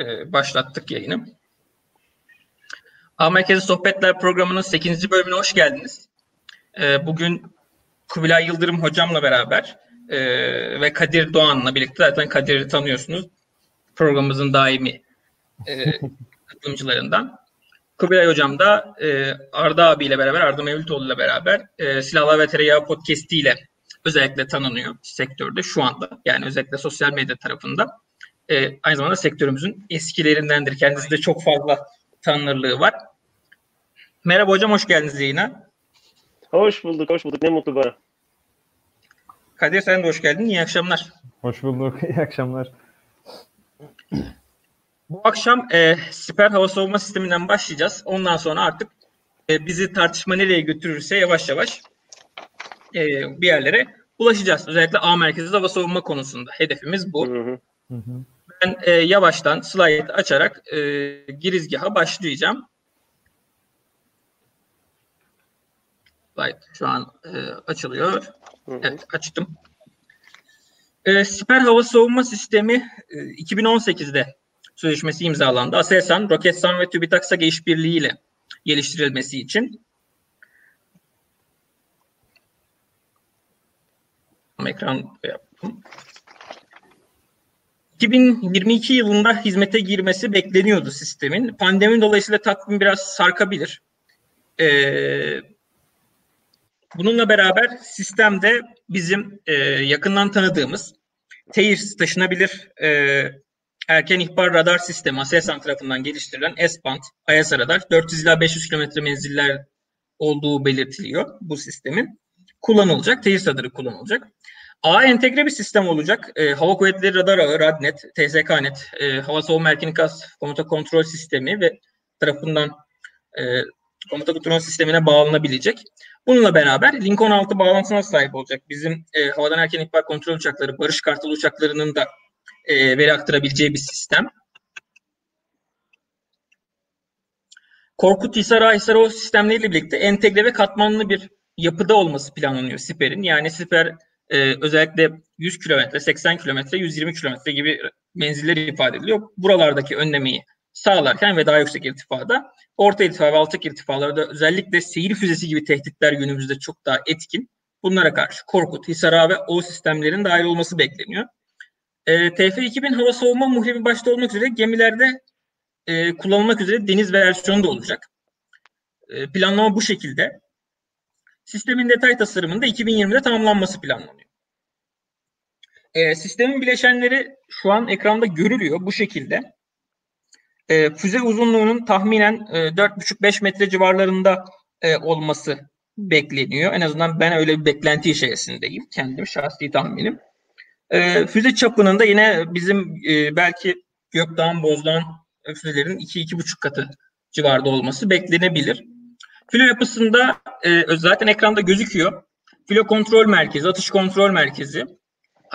e, başlattık yayını. A Merkezi Sohbetler programının 8. bölümüne hoş geldiniz. E, bugün Kubilay Yıldırım hocamla beraber e, ve Kadir Doğan'la birlikte zaten Kadir'i tanıyorsunuz. Programımızın daimi e, katılımcılarından. Kubilay Hocam da e, Arda abiyle beraber, Arda Mevlütoğlu ile beraber e, Silahlar ve Tereyağı Podcast'i ile özellikle tanınıyor sektörde şu anda. Yani özellikle sosyal medya tarafında. E, aynı zamanda sektörümüzün eskilerindendir. Kendisi de çok fazla tanınırlığı var. Merhaba hocam, hoş geldiniz yayına. Hoş bulduk, hoş bulduk. Ne mutlu bana. Kadir sen de hoş geldin. İyi akşamlar. Hoş bulduk. İyi akşamlar. Bu akşam e, siper hava savunma sisteminden başlayacağız. Ondan sonra artık e, bizi tartışma nereye götürürse yavaş yavaş e, bir yerlere ulaşacağız. Özellikle A merkezi hava savunma konusunda. Hedefimiz bu. Hı hı. Hı hı. Ben e, yavaştan slide açarak e, girizgaha başlayacağım. Slide şu an e, açılıyor. Evet açtım. E, siper hava savunma sistemi e, 2018'de sözleşmesi imzalandı. Aselsan, Roketsan ve TÜBİTAK işbirliği ile geliştirilmesi için ekran yaptım. 2022 yılında hizmete girmesi bekleniyordu sistemin. Pandemi dolayısıyla takvim biraz sarkabilir. Ee, bununla beraber sistemde bizim e, yakından tanıdığımız TEIRS taşınabilir e, erken ihbar radar sistemi Aselsan tarafından geliştirilen S-band IS radar 400 ila 500 km menziller olduğu belirtiliyor bu sistemin. Kullanılacak, TEIRS radarı kullanılacak. A entegre bir sistem olacak. E, Hava Kuvvetleri Radar Ağı, RADNET, TSKNet, e, Hava Savunma Erken İkaz Komuta Kontrol Sistemi ve tarafından e, komuta kontrol sistemine bağlanabilecek. Bununla beraber Lincoln 6 bağlantısına sahip olacak. Bizim e, havadan erken ihbar kontrol uçakları, Barış Kartal uçaklarının da e, veri aktarabileceği bir sistem. Korkut Hisar Ahisar o sistemleriyle birlikte entegre ve katmanlı bir yapıda olması planlanıyor Siper'in. Yani Siper e, özellikle 100 kilometre, 80 kilometre, 120 kilometre gibi menzilleri ifade ediliyor. Buralardaki önlemeyi sağlarken ve daha yüksek irtifada orta irtifa ve alçak irtifalarda özellikle seyir füzesi gibi tehditler günümüzde çok daha etkin. Bunlara karşı Korkut, Hisar ve O sistemlerin dahil olması bekleniyor. E, TF-2000 hava savunma muhrebi başta olmak üzere gemilerde e, kullanılmak üzere deniz versiyonu da olacak. E, planlama bu şekilde. Sistemin detay tasarımında 2020'de tamamlanması planlanıyor. E, sistemin bileşenleri şu an ekranda görülüyor bu şekilde. E, füze uzunluğunun tahminen e, 4,5-5 metre civarlarında e, olması bekleniyor. En azından ben öyle bir beklenti içerisindeyim. Kendim şahsi tahminim. E, füze çapının da yine bizim e, belki Gökdağ'ın Bozdağ'ın füzelerin 2-2,5 katı civarda olması beklenebilir. Filo yapısında e, zaten ekranda gözüküyor. Filo kontrol merkezi, atış kontrol merkezi,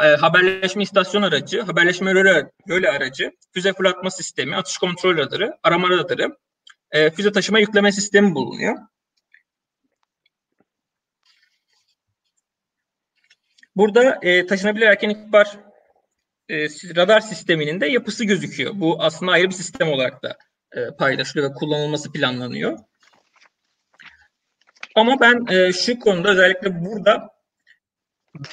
e, haberleşme istasyon aracı, haberleşme röle, röle aracı, füze fırlatma sistemi, atış kontrol radarı, arama radarı, e, füze taşıma yükleme sistemi bulunuyor. Burada e, taşınabilir erken ihbar e, radar sisteminin de yapısı gözüküyor. Bu aslında ayrı bir sistem olarak da e, paylaşılıyor ve kullanılması planlanıyor. Ama ben e, şu konuda özellikle burada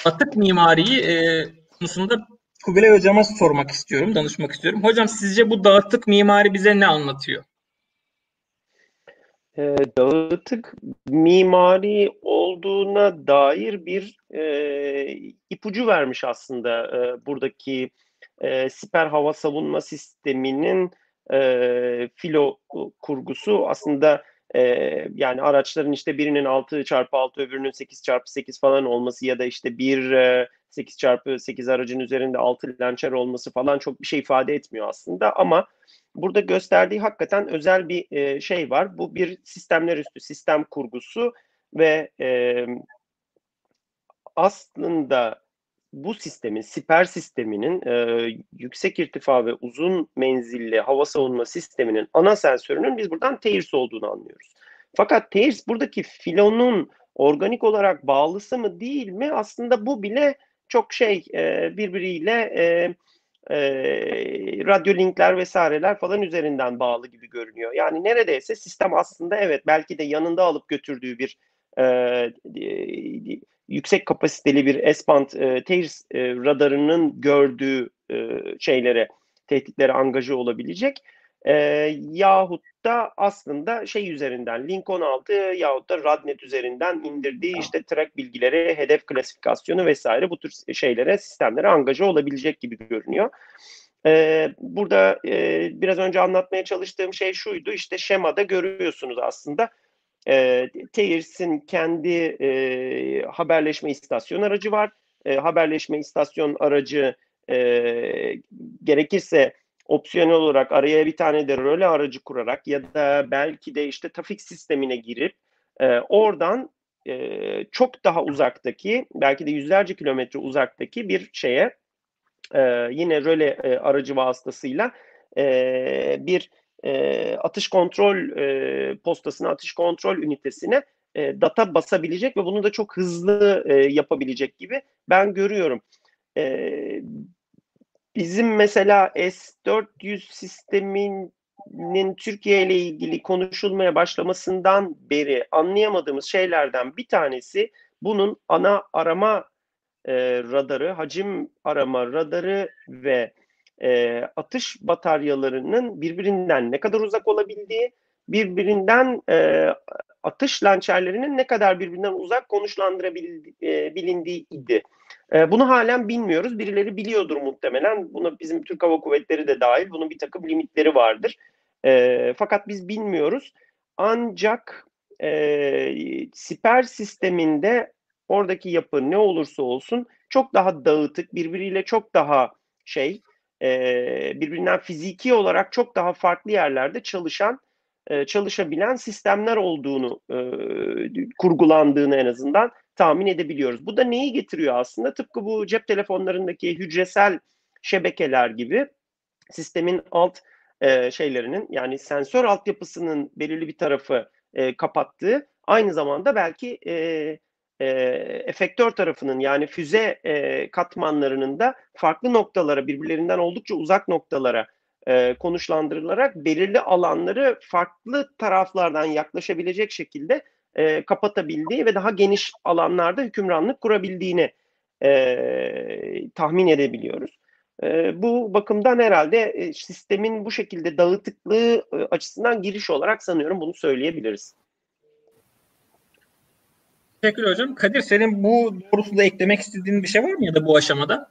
atık mimariyi e, konusunda Kubilay Hocam'a sormak istiyorum, danışmak istiyorum. Hocam sizce bu dağıtık mimari bize ne anlatıyor? E, dağıtık mimari olduğuna dair bir e, ipucu vermiş aslında e, buradaki e, siper hava savunma sisteminin e, filo kurgusu aslında e, yani araçların işte birinin 6 çarpı 6 öbürünün 8 çarpı 8 falan olması ya da işte bir e, 8 çarpı 8 aracın üzerinde 6 lançer olması falan çok bir şey ifade etmiyor aslında ama burada gösterdiği hakikaten özel bir e, şey var. Bu bir sistemler üstü sistem kurgusu ve e, aslında bu sistemin, siper sisteminin e, yüksek irtifa ve uzun menzilli hava savunma sisteminin ana sensörünün biz buradan TEIRS olduğunu anlıyoruz. Fakat TEIRS buradaki filonun organik olarak bağlısı mı değil mi? Aslında bu bile çok şey e, birbiriyle e, e, radyo linkler vesaireler falan üzerinden bağlı gibi görünüyor. Yani neredeyse sistem aslında evet belki de yanında alıp götürdüğü bir e, e, yüksek kapasiteli bir S-band e, TAIRS e, radarının gördüğü e, şeylere, tehditlere angaja olabilecek. E, yahut da aslında şey üzerinden Lincoln aldı yahut da Radnet üzerinden indirdiği işte track bilgileri, hedef klasifikasyonu vesaire bu tür şeylere, sistemlere angaja olabilecek gibi görünüyor. Ee, burada e, biraz önce anlatmaya çalıştığım şey şuydu işte şemada görüyorsunuz aslında e, TAIRS'in kendi e, haberleşme istasyon aracı var. E, haberleşme istasyon aracı e, gerekirse opsiyonel olarak araya bir tane de röle aracı kurarak ya da belki de işte trafik sistemine girip e, oradan e, çok daha uzaktaki belki de yüzlerce kilometre uzaktaki bir şeye e, yine röle e, aracı vasıtasıyla e, bir e, atış kontrol e, postasına, atış kontrol ünitesine e, data basabilecek ve bunu da çok hızlı e, yapabilecek gibi ben görüyorum. E, bizim mesela S-400 sisteminin Türkiye ile ilgili konuşulmaya başlamasından beri anlayamadığımız şeylerden bir tanesi bunun ana arama e, radarı, hacim arama radarı ve e, atış bataryalarının birbirinden ne kadar uzak olabildiği, birbirinden e, atış lançerlerinin ne kadar birbirinden uzak konuşlandırabilindiği e, idi. E, bunu halen bilmiyoruz. Birileri biliyordur muhtemelen. Buna bizim Türk Hava Kuvvetleri de dahil. Bunun bir takım limitleri vardır. E, fakat biz bilmiyoruz. Ancak e, siper sisteminde oradaki yapı ne olursa olsun çok daha dağıtık, birbiriyle çok daha şey, e, birbirinden fiziki olarak çok daha farklı yerlerde çalışan, e, çalışabilen sistemler olduğunu e, kurgulandığını en azından tahmin edebiliyoruz. Bu da neyi getiriyor aslında? Tıpkı bu cep telefonlarındaki hücresel şebekeler gibi sistemin alt e, şeylerinin yani sensör altyapısının belirli bir tarafı e, kapattığı aynı zamanda belki e, e, efektör tarafının yani füze e, katmanlarının da farklı noktalara birbirlerinden oldukça uzak noktalara e, konuşlandırılarak belirli alanları farklı taraflardan yaklaşabilecek şekilde e, kapatabildiği ve daha geniş alanlarda hükümranlık kurabildiğini e, tahmin edebiliyoruz. E, bu bakımdan herhalde e, sistemin bu şekilde dağıtıklığı e, açısından giriş olarak sanıyorum bunu söyleyebiliriz. Teşekkür hocam. Kadir senin bu doğrultuda eklemek istediğin bir şey var mı ya da bu aşamada?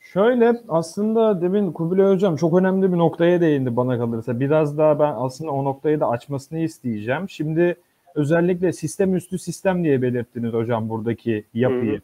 Şöyle aslında demin Kubilay Hocam çok önemli bir noktaya değindi bana kalırsa. Biraz daha ben aslında o noktayı da açmasını isteyeceğim. Şimdi özellikle sistem üstü sistem diye belirttiniz hocam buradaki yapıyı.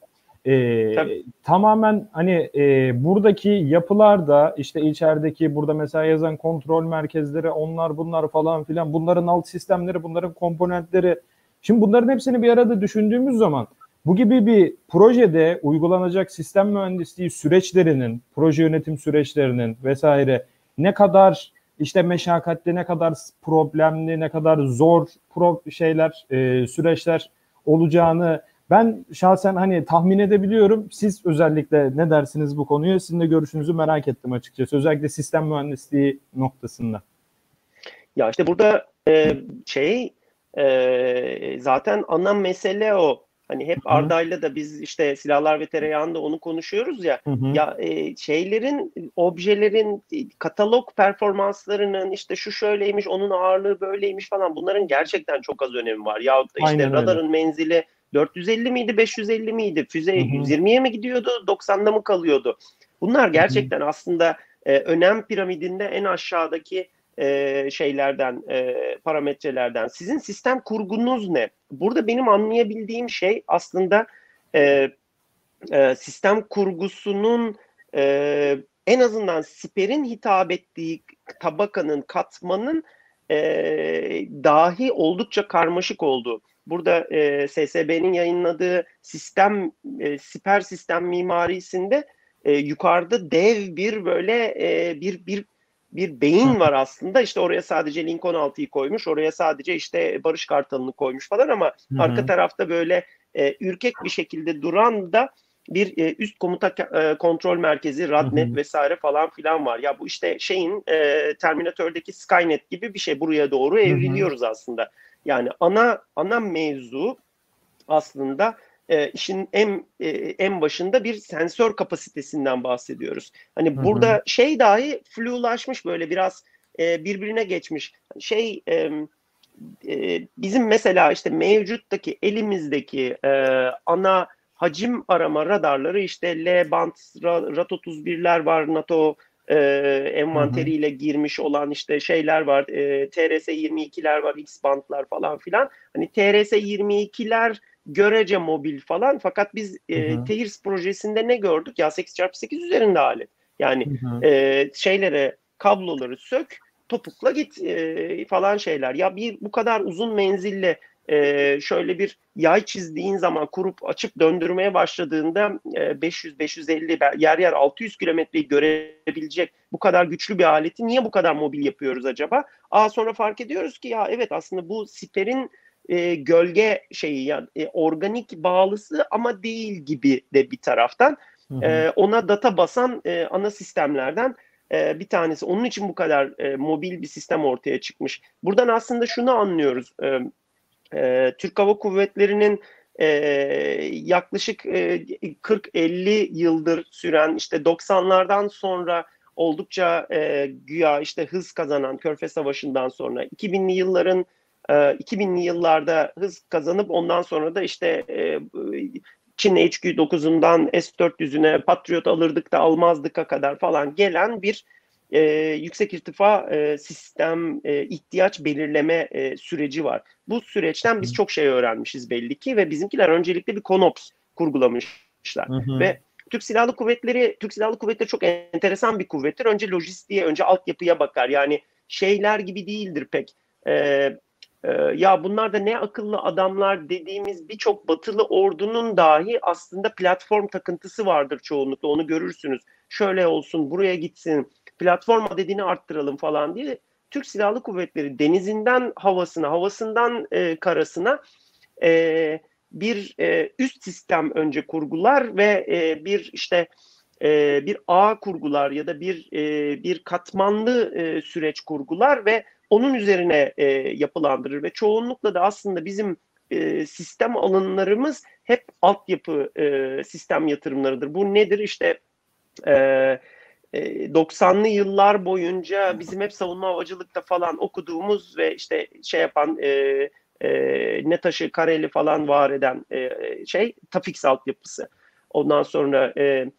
Ee, tamamen hani e, buradaki yapılarda işte içerideki burada mesela yazan kontrol merkezleri onlar bunlar falan filan bunların alt sistemleri bunların komponentleri Şimdi bunların hepsini bir arada düşündüğümüz zaman bu gibi bir projede uygulanacak sistem mühendisliği süreçlerinin, proje yönetim süreçlerinin vesaire ne kadar işte meşakkatli, ne kadar problemli, ne kadar zor pro şeyler, e, süreçler olacağını ben şahsen hani tahmin edebiliyorum. Siz özellikle ne dersiniz bu konuya? Sizin de görüşünüzü merak ettim açıkçası. Özellikle sistem mühendisliği noktasında. Ya işte burada e, şey e, zaten ana mesele o. Hani hep Arda'yla da biz işte silahlar ve tereyağında onu konuşuyoruz ya. Hı hı. Ya e, şeylerin, objelerin, katalog performanslarının işte şu şöyleymiş, onun ağırlığı böyleymiş falan bunların gerçekten çok az önemi var. Yahut da işte Aynen radarın öyle. menzili 450 miydi, 550 miydi? Füze 120'ye mi gidiyordu, 90'da mı kalıyordu? Bunlar gerçekten hı hı. aslında e, önem piramidinde en aşağıdaki e, şeylerden, e, parametrelerden. Sizin sistem kurgunuz ne? Burada benim anlayabildiğim şey aslında e, e, sistem kurgusunun e, en azından siperin hitap ettiği tabakanın, katmanın e, dahi oldukça karmaşık olduğu. Burada e, SSB'nin yayınladığı sistem, e, siper sistem mimarisinde e, yukarıda dev bir böyle e, bir bir bir beyin var aslında. İşte oraya sadece Lincoln 6'yı koymuş. Oraya sadece işte Barış Kartal'ını koymuş falan ama Hı-hı. arka tarafta böyle e, ürkek bir şekilde duran da bir e, üst komuta e, kontrol merkezi, Radnet vesaire falan filan var. Ya bu işte şeyin e, Terminator'daki Skynet gibi bir şey buraya doğru evriliyoruz hı hı. aslında. Yani ana ana mevzu aslında e, işin en e, en başında bir sensör kapasitesinden bahsediyoruz. Hani Hı-hı. burada şey dahi flulaşmış böyle biraz e, birbirine geçmiş. Şey e, e, bizim mesela işte mevcuttaki elimizdeki e, ana hacim arama radarları işte L-band RAT-31'ler var NATO e, envanteriyle girmiş olan işte şeyler var. E, TRS-22'ler var, X-bandlar falan filan. Hani TRS-22'ler görece mobil falan fakat biz e, TEİRS projesinde ne gördük? Ya 8x8 üzerinde alet. Yani e, şeylere kabloları sök, topukla git e, falan şeyler. Ya bir bu kadar uzun menzille e, şöyle bir yay çizdiğin zaman kurup açıp döndürmeye başladığında e, 500-550 yer yer 600 kilometreyi görebilecek bu kadar güçlü bir aleti niye bu kadar mobil yapıyoruz acaba? Aa sonra fark ediyoruz ki ya evet aslında bu siperin e, gölge şeyi yani e, organik bağlısı ama değil gibi de bir taraftan. Hı hı. E, ona data basan e, ana sistemlerden e, bir tanesi. Onun için bu kadar e, mobil bir sistem ortaya çıkmış. Buradan aslında şunu anlıyoruz. E, e, Türk Hava Kuvvetleri'nin e, yaklaşık e, 40-50 yıldır süren işte 90'lardan sonra oldukça e, güya işte hız kazanan Körfez Savaşı'ndan sonra 2000'li yılların 2000'li yıllarda hız kazanıp ondan sonra da işte Çin HQ-9'undan S-400'üne Patriot alırdık da almazdık'a kadar falan gelen bir e, yüksek irtifa e, sistem e, ihtiyaç belirleme e, süreci var. Bu süreçten biz çok şey öğrenmişiz belli ki ve bizimkiler öncelikle bir konops kurgulamışlar. Hı hı. Ve Türk Silahlı Kuvvetleri Türk Silahlı Kuvvetleri çok enteresan bir kuvvettir. Önce lojistiğe, önce altyapıya bakar. Yani şeyler gibi değildir pek. Ee, e, ya bunlar da ne akıllı adamlar dediğimiz birçok batılı ordunun dahi aslında platform takıntısı vardır çoğunlukla. Onu görürsünüz. Şöyle olsun, buraya gitsin, platform adedini arttıralım falan diye Türk Silahlı Kuvvetleri denizinden havasına, havasından e, karasına e, bir e, üst sistem önce kurgular ve e, bir işte e, bir ağ kurgular ya da bir e, bir katmanlı e, süreç kurgular ve onun üzerine e, yapılandırır ve çoğunlukla da aslında bizim e, sistem alınlarımız hep altyapı e, sistem yatırımlarıdır. Bu nedir? İşte e, 90'lı yıllar boyunca bizim hep savunma havacılıkta falan okuduğumuz ve işte şey yapan e, e, NETAŞ'ı Kareli falan var eden e, şey Tafix altyapısı. Ondan sonra e,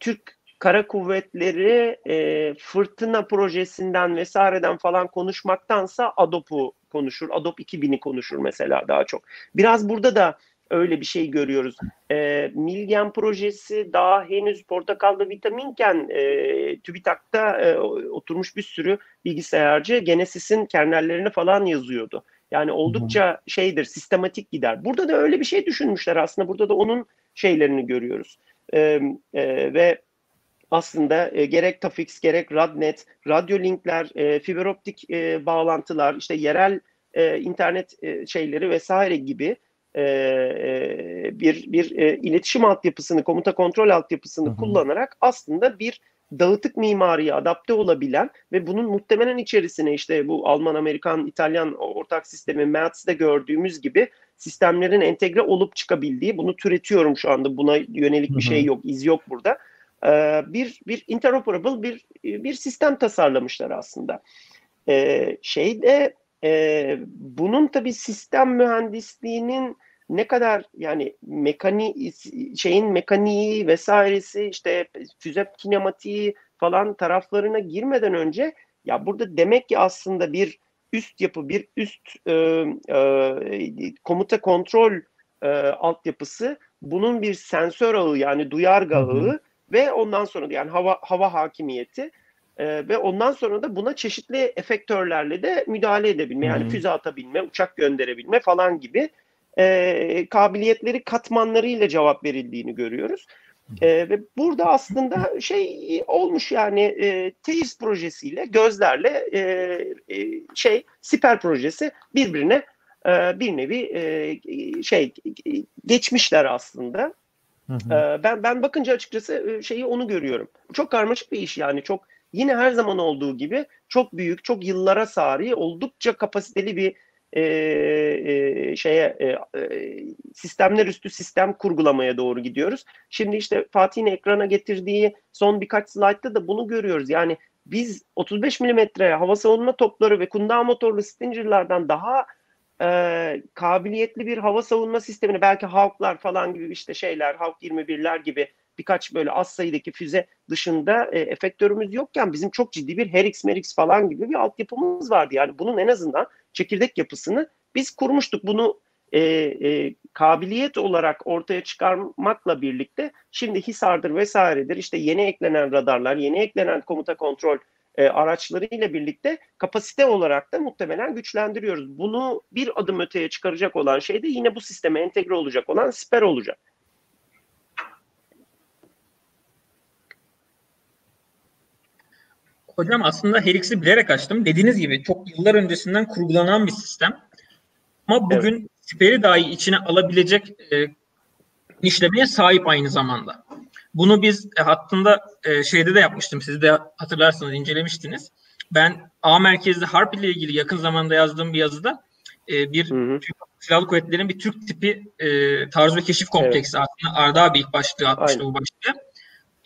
Türk Kara Kuvvetleri e, fırtına projesinden vesaireden falan konuşmaktansa ADOP'u konuşur. ADOP 2000'i konuşur mesela daha çok. Biraz burada da öyle bir şey görüyoruz. E, Milgen projesi daha henüz portakalda vitaminken e, TÜBİTAK'ta e, oturmuş bir sürü bilgisayarcı Genesis'in kernellerini falan yazıyordu. Yani oldukça şeydir, sistematik gider. Burada da öyle bir şey düşünmüşler aslında. Burada da onun şeylerini görüyoruz. E, e, ve aslında e, gerek Tafix gerek Radnet, radyo linkler, e, fiber optik e, bağlantılar, işte yerel e, internet e, şeyleri vesaire gibi e, e, bir bir e, iletişim altyapısını, komuta kontrol altyapısını hı hı. kullanarak aslında bir dağıtık mimariye adapte olabilen ve bunun muhtemelen içerisine işte bu Alman, Amerikan, İtalyan ortak sistemi MATS'de gördüğümüz gibi sistemlerin entegre olup çıkabildiği, bunu türetiyorum şu anda buna yönelik bir şey yok, iz yok burada ee, bir bir interoperable bir bir sistem tasarlamışlar aslında. Ee, şeyde e, bunun tabi sistem mühendisliğinin ne kadar yani mekani şeyin mekaniği vesairesi işte füze kinematiği falan taraflarına girmeden önce ya burada demek ki aslında bir üst yapı bir üst e, e, komuta kontrol e, altyapısı bunun bir sensör ağı yani duyarga ağı ve ondan sonra da yani hava hava hakimiyeti e, ve ondan sonra da buna çeşitli efektörlerle de müdahale edebilme yani füze atabilme, uçak gönderebilme falan gibi e, kabiliyetleri katmanlarıyla cevap verildiğini görüyoruz. E, ve burada aslında şey olmuş yani e, TEİS projesiyle gözlerle e, e, şey siper projesi birbirine e, bir nevi e, şey geçmişler aslında. Hı hı. E, ben ben bakınca açıkçası e, şeyi onu görüyorum. Çok karmaşık bir iş yani çok yine her zaman olduğu gibi çok büyük, çok yıllara sari, oldukça kapasiteli bir e, e, şeye e, e, sistemler üstü sistem kurgulamaya doğru gidiyoruz. Şimdi işte Fatih'in ekrana getirdiği son birkaç slaytta da bunu görüyoruz. Yani biz 35 milimetre hava savunma topları ve kundağı motorlu Stinger'lardan daha e, kabiliyetli bir hava savunma sistemini belki Hawk'lar falan gibi işte şeyler Hawk 21'ler gibi birkaç böyle az sayıdaki füze dışında e, efektörümüz yokken bizim çok ciddi bir Herix Merix falan gibi bir altyapımız vardı. Yani bunun en azından çekirdek yapısını biz kurmuştuk. Bunu e, e, kabiliyet olarak ortaya çıkarmakla birlikte şimdi Hisar'dır vesairedir işte yeni eklenen radarlar, yeni eklenen komuta kontrol e, araçlarıyla birlikte kapasite olarak da muhtemelen güçlendiriyoruz. Bunu bir adım öteye çıkaracak olan şey de yine bu sisteme entegre olacak olan siper olacak. Hocam aslında Helix'i bilerek açtım. Dediğiniz gibi çok yıllar öncesinden kurgulanan bir sistem. Ama bugün evet. Siper'i dahi içine alabilecek e, işlemeye sahip aynı zamanda. Bunu biz e, hattında e, şeyde de yapmıştım. Siz de hatırlarsanız incelemiştiniz. Ben A merkezli harp ile ilgili yakın zamanda yazdığım bir yazıda e, bir hı hı. silahlı kuvvetlerin bir Türk tipi e, taarruz ve keşif kompleksi evet. aslında Arda abi ilk başlığı atmıştı Aynen. bu başlığı.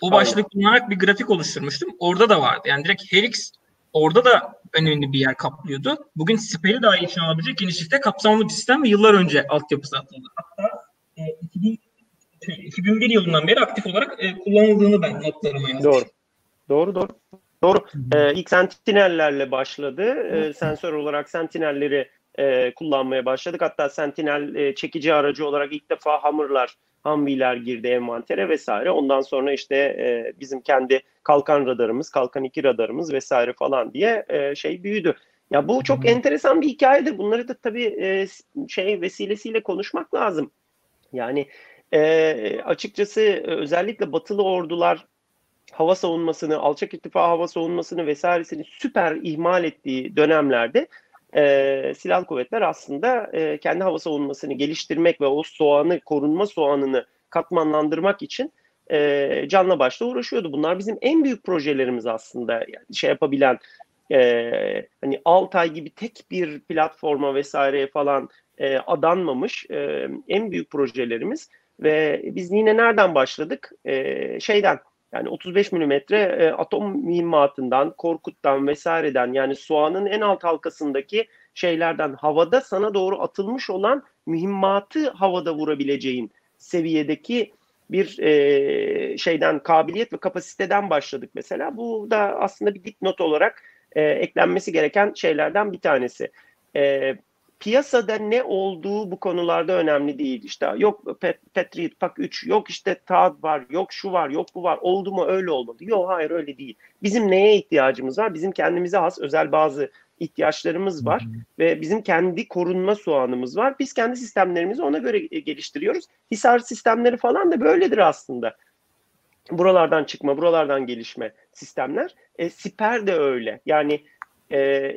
O başlık kullanarak bir grafik oluşturmuştum. Orada da vardı. Yani direkt Helix orada da önemli bir yer kaplıyordu. Bugün Siper'i dahi içine alabilecek genişlikte kapsamlı bir sistem ve yıllar önce altyapısı atıldı. Hatta e, 2000, 2001 yılından beri aktif olarak e, kullanıldığını ben notlarıma yazdım. Doğru. Doğru doğru. Doğru. Ee, ilk Sentinel'lerle başladı. Ee, sensör olarak Sentinel'leri e, kullanmaya başladık. Hatta Sentinel e, çekici aracı olarak ilk defa Hammer'lar Humvee'ler girdi envantere vesaire. Ondan sonra işte e, bizim kendi kalkan radarımız, kalkan 2 radarımız vesaire falan diye e, şey büyüdü. Ya bu çok enteresan bir hikayedir. Bunları da tabii e, şey vesilesiyle konuşmak lazım. Yani e, açıkçası özellikle batılı ordular hava savunmasını, alçak irtifa hava savunmasını vesairesini süper ihmal ettiği dönemlerde e, silahlı kuvvetler aslında e, kendi hava savunmasını geliştirmek ve o soğanı, korunma soğanını katmanlandırmak için e, canla başla uğraşıyordu. Bunlar bizim en büyük projelerimiz aslında. Yani şey yapabilen e, hani Altay gibi tek bir platforma vesaireye falan e, adanmamış e, en büyük projelerimiz ve biz yine nereden başladık? E, şeyden yani 35 milimetre e, atom mühimmatından, Korkut'tan vesaireden yani soğanın en alt halkasındaki şeylerden havada sana doğru atılmış olan mühimmatı havada vurabileceğin seviyedeki bir e, şeyden kabiliyet ve kapasiteden başladık mesela. Bu da aslında bir dipnot olarak e, eklenmesi gereken şeylerden bir tanesi. E, piyasada ne olduğu bu konularda önemli değil. İşte yok Pet, Patriot Pak 3, yok işte TAD var, yok şu var, yok bu var. Oldu mu öyle olmadı. Yok hayır öyle değil. Bizim neye ihtiyacımız var? Bizim kendimize has özel bazı ihtiyaçlarımız var ve bizim kendi korunma soğanımız var. Biz kendi sistemlerimizi ona göre geliştiriyoruz. Hisar sistemleri falan da böyledir aslında. Buralardan çıkma, buralardan gelişme sistemler. E, siper de öyle. Yani e,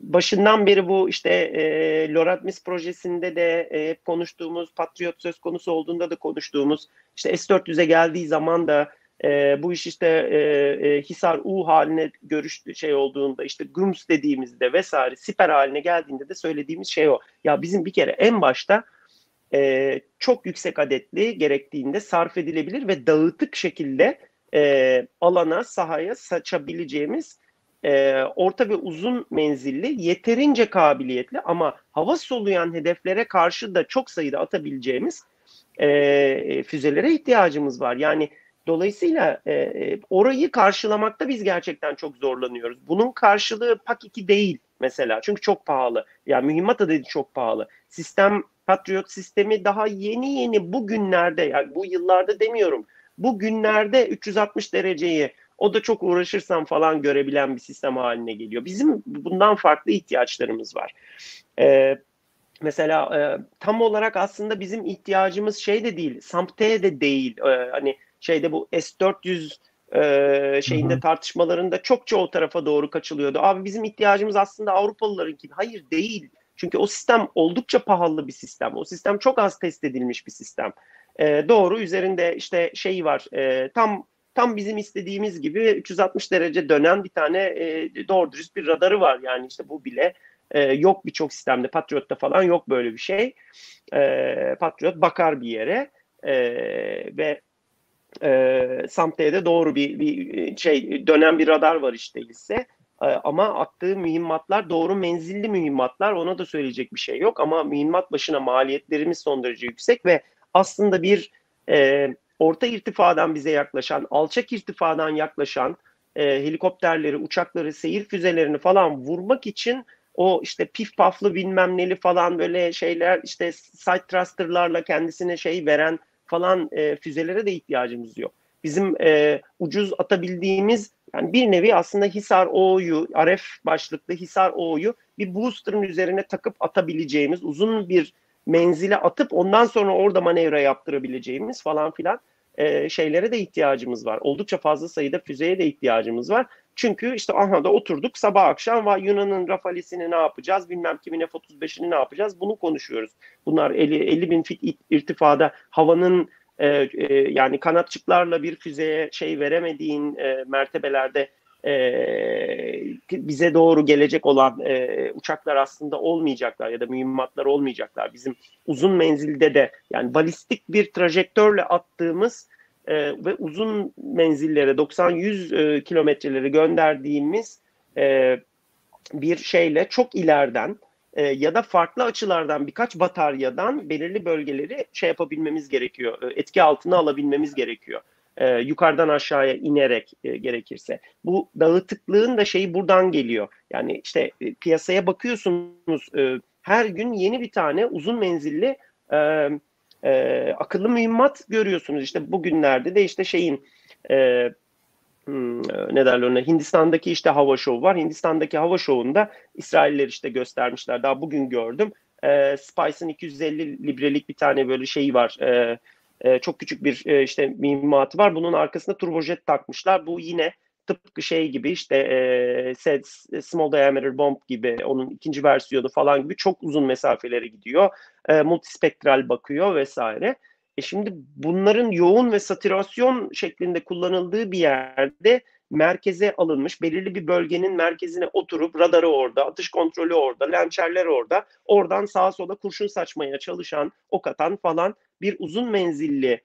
başından beri bu işte e, Loratmis projesinde de e, hep konuştuğumuz Patriot söz konusu olduğunda da konuştuğumuz işte S-400'e geldiği zaman da e, bu iş işte e, e, Hisar U haline görüştü şey olduğunda işte Grums dediğimizde vesaire siper haline geldiğinde de söylediğimiz şey o. Ya bizim bir kere en başta e, çok yüksek adetli gerektiğinde sarf edilebilir ve dağıtık şekilde e, alana, sahaya saçabileceğimiz e, orta ve uzun menzilli, yeterince kabiliyetli ama hava soluyan hedeflere karşı da çok sayıda atabileceğimiz e, füzelere ihtiyacımız var. Yani dolayısıyla e, e orayı karşılamakta biz gerçekten çok zorlanıyoruz. Bunun karşılığı PAK 2 değil mesela. Çünkü çok pahalı. Yani mühimmat adedi çok pahalı. Sistem Patriot sistemi daha yeni yeni bugünlerde yani bu yıllarda demiyorum. Bu günlerde 360 dereceyi o da çok uğraşırsam falan görebilen bir sistem haline geliyor. Bizim bundan farklı ihtiyaçlarımız var. Ee, mesela e, tam olarak aslında bizim ihtiyacımız şey de değil, SAMPT de değil. Ee, hani şeyde bu S400 e, şeyinde Hı-hı. tartışmalarında çokça o tarafa doğru kaçılıyordu. Abi bizim ihtiyacımız aslında Avrupalılarınki. Hayır değil. Çünkü o sistem oldukça pahalı bir sistem. O sistem çok az test edilmiş bir sistem. E, doğru üzerinde işte şey var e, tam tam bizim istediğimiz gibi 360 derece dönen bir tane e, doğru dürüst bir radarı var. Yani işte bu bile e, yok birçok sistemde. Patriot'ta falan yok böyle bir şey. E, Patriot bakar bir yere e, ve e, SAMT'de doğru bir, bir şey dönen bir radar var işte ise e, ama attığı mühimmatlar doğru menzilli mühimmatlar ona da söyleyecek bir şey yok ama mühimmat başına maliyetlerimiz son derece yüksek ve aslında bir e, orta irtifadan bize yaklaşan, alçak irtifadan yaklaşan e, helikopterleri, uçakları, seyir füzelerini falan vurmak için o işte pif paflı bilmem neli falan böyle şeyler işte side thruster'larla kendisine şey veren falan e, füzelere de ihtiyacımız yok. Bizim e, ucuz atabildiğimiz yani bir nevi aslında Hisar O'yu, RF başlıklı Hisar O'yu bir booster'ın üzerine takıp atabileceğimiz uzun bir menzile atıp ondan sonra orada manevra yaptırabileceğimiz falan filan e, şeylere de ihtiyacımız var. Oldukça fazla sayıda füzeye de ihtiyacımız var. Çünkü işte aha da oturduk sabah akşam var Yunan'ın Rafales'ini ne yapacağız bilmem kimin F-35'ini ne yapacağız bunu konuşuyoruz. Bunlar 50, 50 bin fit irtifada havanın e, e, yani kanatçıklarla bir füzeye şey veremediğin e, mertebelerde e, bize doğru gelecek olan e, uçaklar aslında olmayacaklar ya da mühimmatlar olmayacaklar. Bizim uzun menzilde de yani balistik bir trajektörle attığımız e, ve uzun menzillere 90-100 e, kilometreleri gönderdiğimiz e, bir şeyle çok ileriden e, ya da farklı açılardan birkaç bataryadan belirli bölgeleri şey yapabilmemiz gerekiyor. E, etki altına alabilmemiz gerekiyor. E, yukarıdan aşağıya inerek e, gerekirse. Bu dağıtıklığın da şeyi buradan geliyor. Yani işte e, piyasaya bakıyorsunuz e, her gün yeni bir tane uzun menzilli e, e, akıllı mühimmat görüyorsunuz. İşte bugünlerde de işte şeyin e, hmm, ne derler ona Hindistan'daki işte hava şovu var. Hindistan'daki hava şovunda İsrailler işte göstermişler. Daha bugün gördüm. E, Spice'ın 250 librelik bir tane böyle şeyi var. E, e, çok küçük bir e, işte mühimmatı var. Bunun arkasında turbojet takmışlar. Bu yine tıpkı şey gibi işte e, Small Diameter Bomb gibi onun ikinci versiyonu falan gibi çok uzun mesafelere gidiyor. E, multispektral bakıyor vesaire. E şimdi bunların yoğun ve satürasyon şeklinde kullanıldığı bir yerde merkeze alınmış belirli bir bölgenin merkezine oturup radarı orada, atış kontrolü orada, lençerler orada, oradan sağa sola kurşun saçmaya çalışan, ok atan falan bir uzun menzilli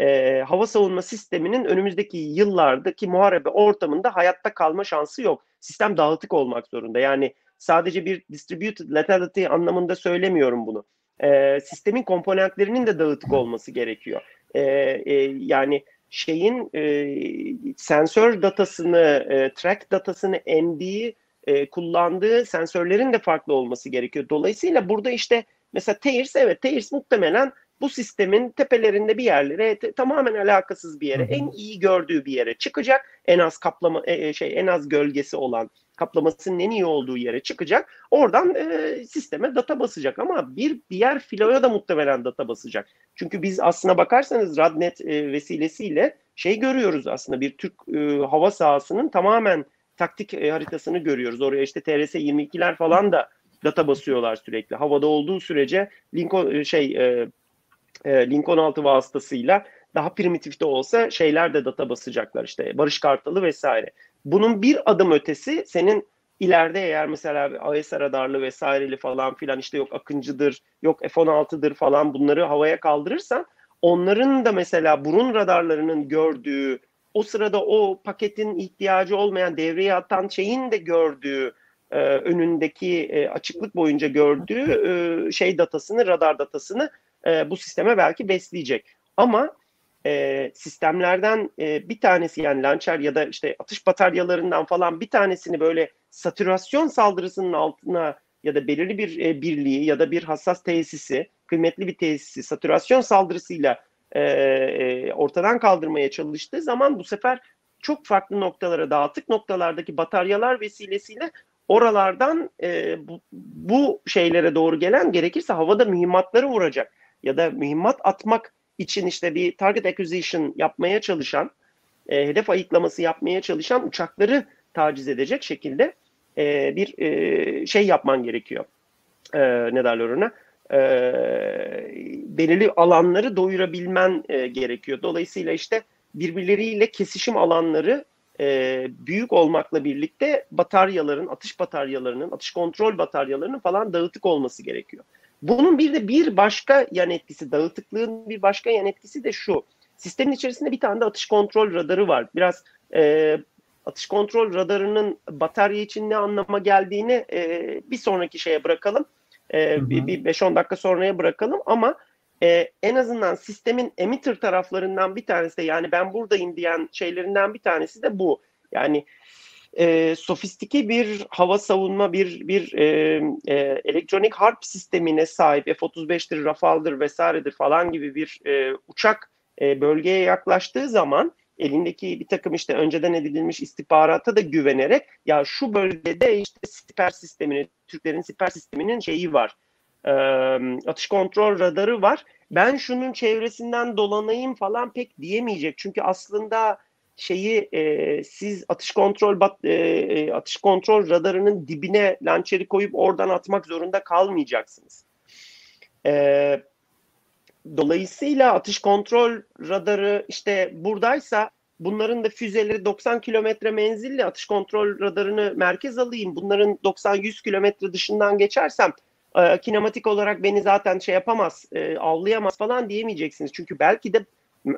e, hava savunma sisteminin önümüzdeki yıllardaki muharebe ortamında hayatta kalma şansı yok. Sistem dağıtık olmak zorunda. Yani sadece bir distributed lethality anlamında söylemiyorum bunu. E, sistemin komponentlerinin de dağıtık olması gerekiyor. E, e, yani şeyin e, sensör datasını, e, track datasını emdiği, e, kullandığı sensörlerin de farklı olması gerekiyor. Dolayısıyla burada işte mesela TAIRS evet TAIRS muhtemelen bu sistemin tepelerinde bir yerlere tamamen alakasız bir yere, en iyi gördüğü bir yere çıkacak. En az kaplama e, e, şey en az gölgesi olan kaplamasının en iyi olduğu yere çıkacak. Oradan e, sisteme data basacak ama bir diğer filoya da muhtemelen data basacak. Çünkü biz aslına bakarsanız Radnet e, vesilesiyle şey görüyoruz aslında bir Türk e, hava sahasının tamamen taktik e, haritasını görüyoruz. Oraya işte TRS 22'ler falan da data basıyorlar sürekli. Havada olduğu sürece Lincoln e, şey e, e, Link 16 vasıtasıyla daha primitif de olsa şeyler de data basacaklar işte Barış Kartalı vesaire. Bunun bir adım ötesi senin ileride eğer mesela AES radarlı vesaireli falan filan işte yok Akıncı'dır, yok F-16'dır falan bunları havaya kaldırırsan onların da mesela burun radarlarının gördüğü o sırada o paketin ihtiyacı olmayan devreye atan şeyin de gördüğü e, önündeki e, açıklık boyunca gördüğü e, şey datasını, radar datasını e, bu sisteme belki besleyecek. Ama e, sistemlerden e, bir tanesi yani lançer ya da işte atış bataryalarından falan bir tanesini böyle satürasyon saldırısının altına ya da belirli bir e, birliği ya da bir hassas tesisi, kıymetli bir tesisi satürasyon saldırısıyla e, e, ortadan kaldırmaya çalıştığı zaman bu sefer çok farklı noktalara dağıtık noktalardaki bataryalar vesilesiyle oralardan e, bu, bu şeylere doğru gelen gerekirse havada mühimmatları vuracak ya da mühimmat atmak için işte bir target acquisition yapmaya çalışan, e, hedef ayıklaması yapmaya çalışan uçakları taciz edecek şekilde e, bir e, şey yapman gerekiyor. E, ne derler ona? e, belirli alanları doyurabilmen e, gerekiyor. Dolayısıyla işte birbirleriyle kesişim alanları e, büyük olmakla birlikte bataryaların, atış bataryalarının, atış kontrol bataryalarının falan dağıtık olması gerekiyor. Bunun bir de bir başka yan etkisi, dağıtıklığın bir başka yan etkisi de şu. Sistemin içerisinde bir tane de atış kontrol radarı var. Biraz e, atış kontrol radarının batarya için ne anlama geldiğini e, bir sonraki şeye bırakalım. E, hı hı. Bir, bir 5-10 dakika sonraya bırakalım ama e, en azından sistemin emitter taraflarından bir tanesi de yani ben buradayım diyen şeylerinden bir tanesi de bu. Yani e, sofistike bir hava savunma, bir bir e, e, elektronik harp sistemine sahip F-35'tir, Rafale'dir vesairedir falan gibi bir e, uçak e, bölgeye yaklaştığı zaman elindeki bir takım işte önceden edilmiş istihbarata da güvenerek ya şu bölgede işte siper sisteminin, Türklerin siper sisteminin şeyi var. E, atış kontrol radarı var. Ben şunun çevresinden dolanayım falan pek diyemeyecek. Çünkü aslında şeyi e, siz atış kontrol bat, e, e, atış kontrol radarının dibine lançeri koyup oradan atmak zorunda kalmayacaksınız. E, dolayısıyla atış kontrol radarı işte buradaysa bunların da füzeleri 90 kilometre menzilli atış kontrol radarını merkez alayım. Bunların 90-100 kilometre dışından geçersem e, kinematik olarak beni zaten şey yapamaz, e, avlayamaz falan diyemeyeceksiniz. Çünkü belki de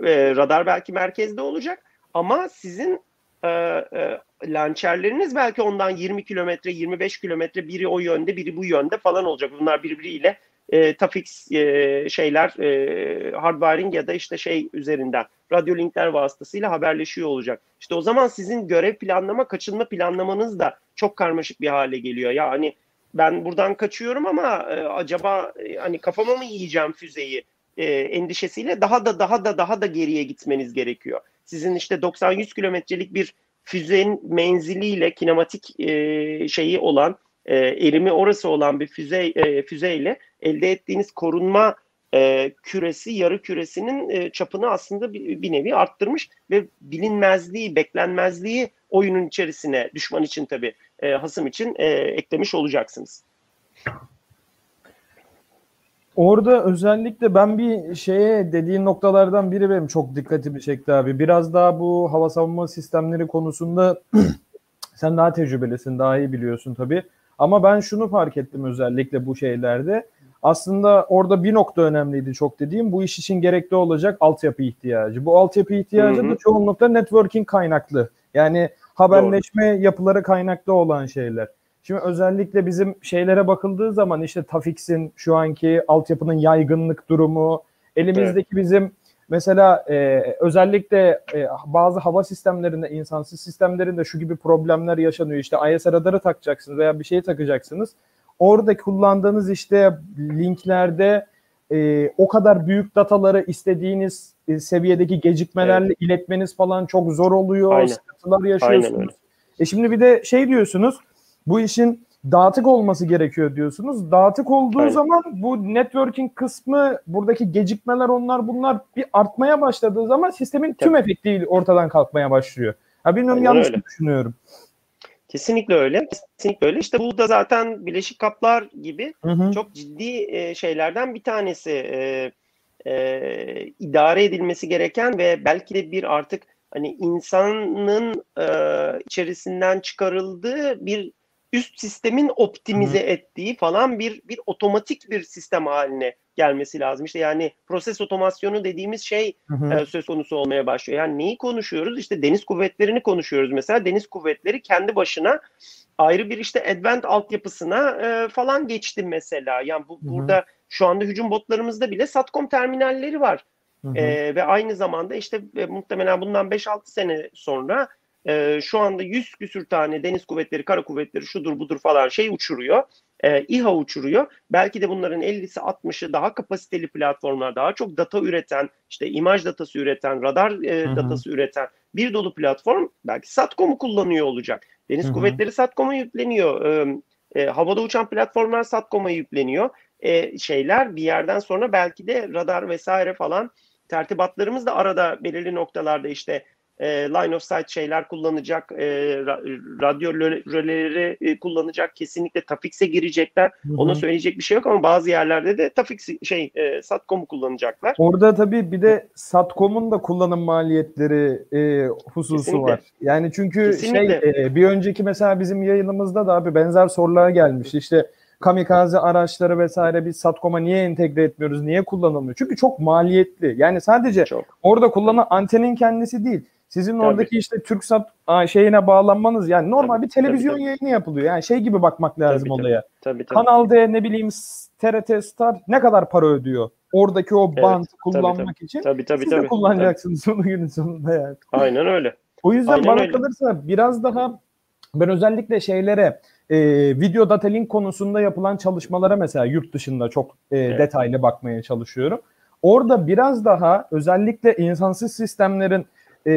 e, radar belki merkezde olacak ama sizin e, e, lançerleriniz belki ondan 20 kilometre, 25 kilometre biri o yönde, biri bu yönde falan olacak. Bunlar birbiriyle e, Tafix e, şeyler e, hardwiring ya da işte şey üzerinden radyo linkler vasıtasıyla haberleşiyor olacak. İşte o zaman sizin görev planlama, kaçınma planlamanız da çok karmaşık bir hale geliyor. Yani ben buradan kaçıyorum ama e, acaba e, hani kafama mı yiyeceğim füzeyi e, endişesiyle daha da daha da daha da geriye gitmeniz gerekiyor. Sizin işte 90-100 kilometrelik bir füzenin menziliyle kinematik e, şeyi olan e, erimi orası olan bir füze e, füzeyle elde ettiğiniz korunma e, küresi, yarı küresinin e, çapını aslında bir, bir nevi arttırmış ve bilinmezliği, beklenmezliği oyunun içerisine düşman için tabii e, hasım için e, eklemiş olacaksınız. Orada özellikle ben bir şeye dediğin noktalardan biri benim çok dikkatimi çekti abi. Biraz daha bu hava savunma sistemleri konusunda sen daha tecrübelisin, daha iyi biliyorsun tabii. Ama ben şunu fark ettim özellikle bu şeylerde. Aslında orada bir nokta önemliydi çok dediğim. Bu iş için gerekli olacak altyapı ihtiyacı. Bu altyapı ihtiyacı da çoğunlukla networking kaynaklı. Yani haberleşme Doğru. yapıları kaynaklı olan şeyler. Şimdi özellikle bizim şeylere bakıldığı zaman işte Tafix'in şu anki altyapının yaygınlık durumu, elimizdeki evet. bizim mesela e, özellikle e, bazı hava sistemlerinde, insansız sistemlerinde şu gibi problemler yaşanıyor. İşte IS radarı takacaksınız veya bir şey takacaksınız. Orada kullandığınız işte linklerde e, o kadar büyük dataları istediğiniz e, seviyedeki gecikmelerle evet. iletmeniz falan çok zor oluyor. Aynen. Sıkıntılar yaşıyorsunuz. E şimdi bir de şey diyorsunuz bu işin dağıtık olması gerekiyor diyorsunuz. Dağıtık olduğu Aynen. zaman bu networking kısmı buradaki gecikmeler onlar bunlar bir artmaya başladığı zaman sistemin tüm Tabii. efekti ortadan kalkmaya başlıyor. Ha bilmiyorum Aynen yanlış öyle. düşünüyorum. Kesinlikle öyle. Kesinlikle öyle. İşte bu da zaten Birleşik Kaplar gibi hı hı. çok ciddi e, şeylerden bir tanesi. E, e, idare edilmesi gereken ve belki de bir artık hani insanın e, içerisinden çıkarıldığı bir üst sistemin optimize Hı-hı. ettiği falan bir bir otomatik bir sistem haline gelmesi lazım. İşte yani proses otomasyonu dediğimiz şey e, söz konusu olmaya başlıyor. Yani neyi konuşuyoruz? İşte deniz kuvvetlerini konuşuyoruz mesela. Deniz kuvvetleri kendi başına ayrı bir işte advent altyapısına e, falan geçti mesela. Yani bu Hı-hı. burada şu anda hücum botlarımızda bile Satcom terminalleri var. E, ve aynı zamanda işte e, muhtemelen bundan 5-6 sene sonra e, şu anda 100 küsür tane deniz kuvvetleri, kara kuvvetleri şudur budur falan şey uçuruyor. E, İHA uçuruyor. Belki de bunların 50'si 60'ı daha kapasiteli platformlar, daha çok data üreten, işte imaj datası üreten, radar e, datası üreten bir dolu platform belki Satcom'u kullanıyor olacak. Deniz Hı-hı. kuvvetleri Satcom'a yükleniyor. E, e, havada uçan platformlar Satcom'a yükleniyor. E, şeyler bir yerden sonra belki de radar vesaire falan tertibatlarımız da arada belirli noktalarda işte e, line of sight şeyler kullanacak, e, ra- radyo röleleri e, kullanacak, kesinlikle Tafix'e girecekler. Hı hı. Ona söyleyecek bir şey yok ama bazı yerlerde de Tafix şey e, Satcom'u kullanacaklar. Orada tabii bir de Satcom'un da kullanım maliyetleri e, hususu Kesinlikle. var. Yani çünkü Kesinlikle. şey e, bir önceki mesela bizim yayınımızda da abi benzer sorular gelmiş. İşte kamikaze araçları vesaire biz Satcom'a niye entegre etmiyoruz? Niye kullanılmıyor? Çünkü çok maliyetli. Yani sadece Çok. orada kullanılan antenin kendisi değil. Sizin Tabii. oradaki işte TürkSat şeyine bağlanmanız yani normal Tabii, bir televizyon tabii, tabii. yayını yapılıyor. Yani şey gibi bakmak lazım Tabii, tabii. olaya. Tabii tabii. Kanal D ne bileyim TRT Star ne kadar para ödüyor? Oradaki o Evet, band tabii, kullanmak için. Tabii tabii Siz tabii. de kullanacaksınız onun günün sonunda yani. Tabii. Aynen öyle. O yüzden Aynen bana öyle. kalırsa biraz daha ben özellikle şeylere e, video data link konusunda yapılan çalışmalara mesela yurt dışında çok e, Evet. detaylı bakmaya çalışıyorum. Orada biraz daha özellikle insansız sistemlerin e,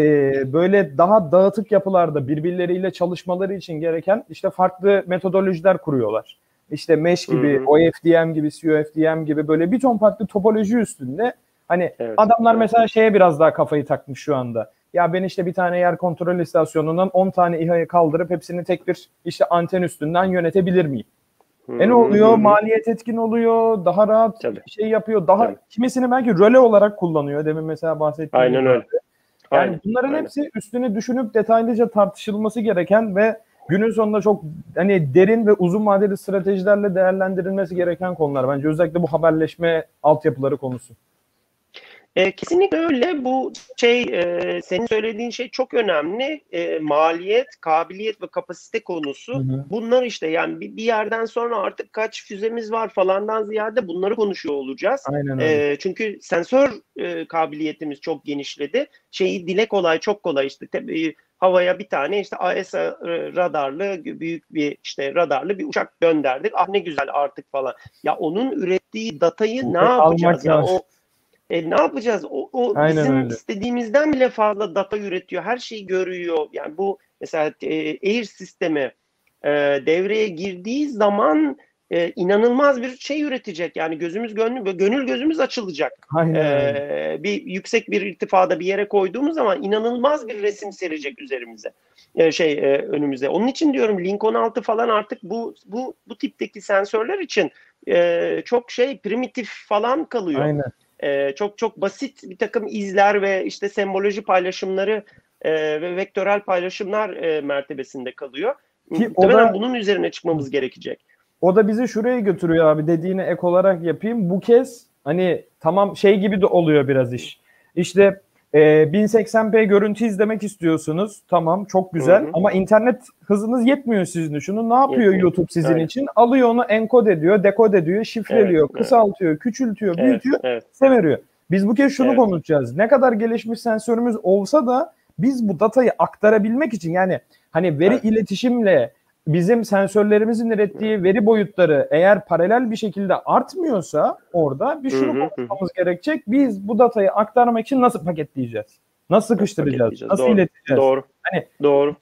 böyle daha dağıtık yapılarda birbirleriyle çalışmaları için gereken işte farklı metodolojiler kuruyorlar. İşte mesh gibi, hı. OFDM gibi, COFDM gibi böyle bir ton farklı topoloji üstünde hani Evet. adamlar Evet. mesela şeye biraz daha kafayı takmış şu anda. Ya ben işte bir tane yer kontrol istasyonundan 10 tane İHA'yı kaldırıp hepsini tek bir işte anten üstünden yönetebilir miyim? E ne oluyor? Maliyet etkin oluyor. Daha rahat Tabii. şey yapıyor. Daha Tabii. kimisini belki röle olarak kullanıyor. Demin mesela bahsettiğim Aynen gibi. öyle. Yani Aynen, bunların aynen. hepsi üstüne düşünüp detaylıca tartışılması gereken ve günün sonunda çok hani derin ve uzun vadeli stratejilerle değerlendirilmesi gereken konular. Bence özellikle bu haberleşme altyapıları konusu. E, kesinlikle öyle. Bu şey e, senin söylediğin şey çok önemli. E, maliyet, kabiliyet ve kapasite konusu. Hı hı. Bunlar işte yani bir, bir yerden sonra artık kaç füzemiz var falandan ziyade bunları konuşuyor olacağız. Aynen öyle. E, çünkü sensör e, kabiliyetimiz çok genişledi. Şeyi dile kolay, çok kolay işte tabii havaya bir tane işte AESA radarlı büyük bir işte radarlı bir uçak gönderdik. Ah ne güzel artık falan. Ya onun ürettiği datayı ne Almak yapacağız? Ya o e, ne yapacağız? O, o Aynen bizim öyle. istediğimizden bile fazla data üretiyor. Her şeyi görüyor. Yani bu mesela e, Air sistemi e, devreye girdiği zaman e, inanılmaz bir şey üretecek. Yani gözümüz gönlü gönül gözümüz açılacak. Aynen. E, bir yüksek bir irtifada bir yere koyduğumuz zaman inanılmaz bir resim serecek üzerimize. E, şey e, önümüze. Onun için diyorum Lincoln 6 falan artık bu bu bu tipteki sensörler için e, çok şey primitif falan kalıyor. Aynen. Ee, çok çok basit bir takım izler ve işte semboloji paylaşımları e, ve vektörel paylaşımlar e, mertebesinde kalıyor. Ki o da- bunun üzerine çıkmamız gerekecek. O da bizi şuraya götürüyor abi dediğine ek olarak yapayım. Bu kez hani tamam şey gibi de oluyor biraz iş. İşte e, 1080p görüntü izlemek istiyorsunuz. Tamam çok güzel Hı hı. ama internet hızınız yetmiyor sizin şunu. Ne yapıyor Yetmiyor. YouTube sizin Aynen. için? Alıyor onu enkod ediyor, dekod ediyor, şifreliyor, Evet, kısaltıyor, küçültüyor, Evet, büyütüyor, evet. size veriyor. Biz bu kez şunu Evet. konuşacağız. Ne kadar gelişmiş sensörümüz olsa da biz bu datayı aktarabilmek için yani hani veri Evet. iletişimle bizim sensörlerimizin ürettiği veri boyutları eğer paralel bir şekilde artmıyorsa orada bir şunu konuşmamız gerekecek. Biz bu datayı aktarmak için nasıl paketleyeceğiz? Nasıl sıkıştıracağız? Nasıl Doğru, ileteceğiz? Doğru. Hani- Doğru.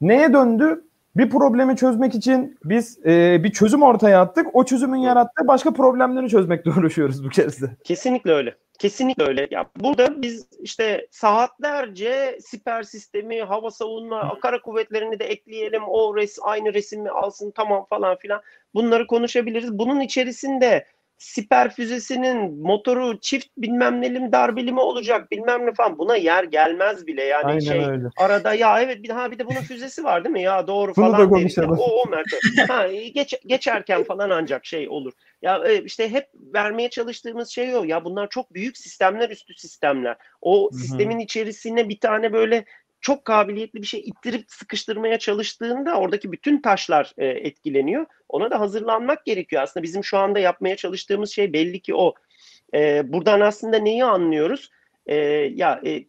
Neye döndü? Bir problemi çözmek için biz e, bir çözüm ortaya attık. O çözümün yarattığı başka problemleri çözmekle uğraşıyoruz bu kez de. Kesinlikle öyle. Kesinlikle öyle. Ya burada biz işte saatlerce siper sistemi, hava savunma, kara kuvvetlerini de ekleyelim. O res aynı resmi alsın tamam falan filan. Bunları konuşabiliriz. Bunun içerisinde siper füzesinin motoru çift bilmem nelim darbeli mi olacak bilmem ne falan buna yer gelmez bile yani Aynen şey öyle. arada ya evet bir daha bir de bunun füzesi var değil mi ya doğru Bunu da falan deriz. Ya, konuşalım. o o mertebe. ha, geç, geçerken falan ancak şey olur. Ya e, işte hep vermeye çalıştığımız şey o. Ya bunlar çok büyük sistemler üstü sistemler. O hı. sistemin içerisine bir tane böyle çok kabiliyetli bir şey ittirip sıkıştırmaya çalıştığında oradaki bütün taşlar e, etkileniyor. Ona da hazırlanmak gerekiyor. Aslında bizim şu anda yapmaya çalıştığımız şey belli ki o. E, buradan aslında neyi anlıyoruz? E, ya e,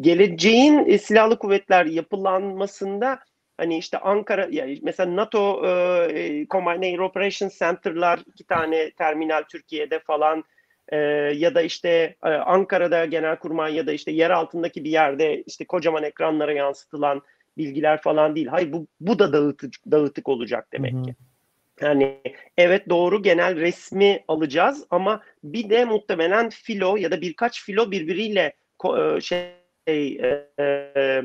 geleceğin e, silahlı kuvvetler yapılanmasında hani işte Ankara ya mesela NATO e, Combined Air Operations Center'lar iki tane terminal Türkiye'de falan e, ya da işte e, Ankara'da Genelkurmay ya da işte yer altındaki bir yerde işte kocaman ekranlara yansıtılan bilgiler falan değil. Hayır bu bu da dağıtık dağıtık olacak demek Hı hı. ki. Yani evet doğru genel resmi alacağız ama bir de muhtemelen filo ya da birkaç filo birbiriyle e, şey e, e,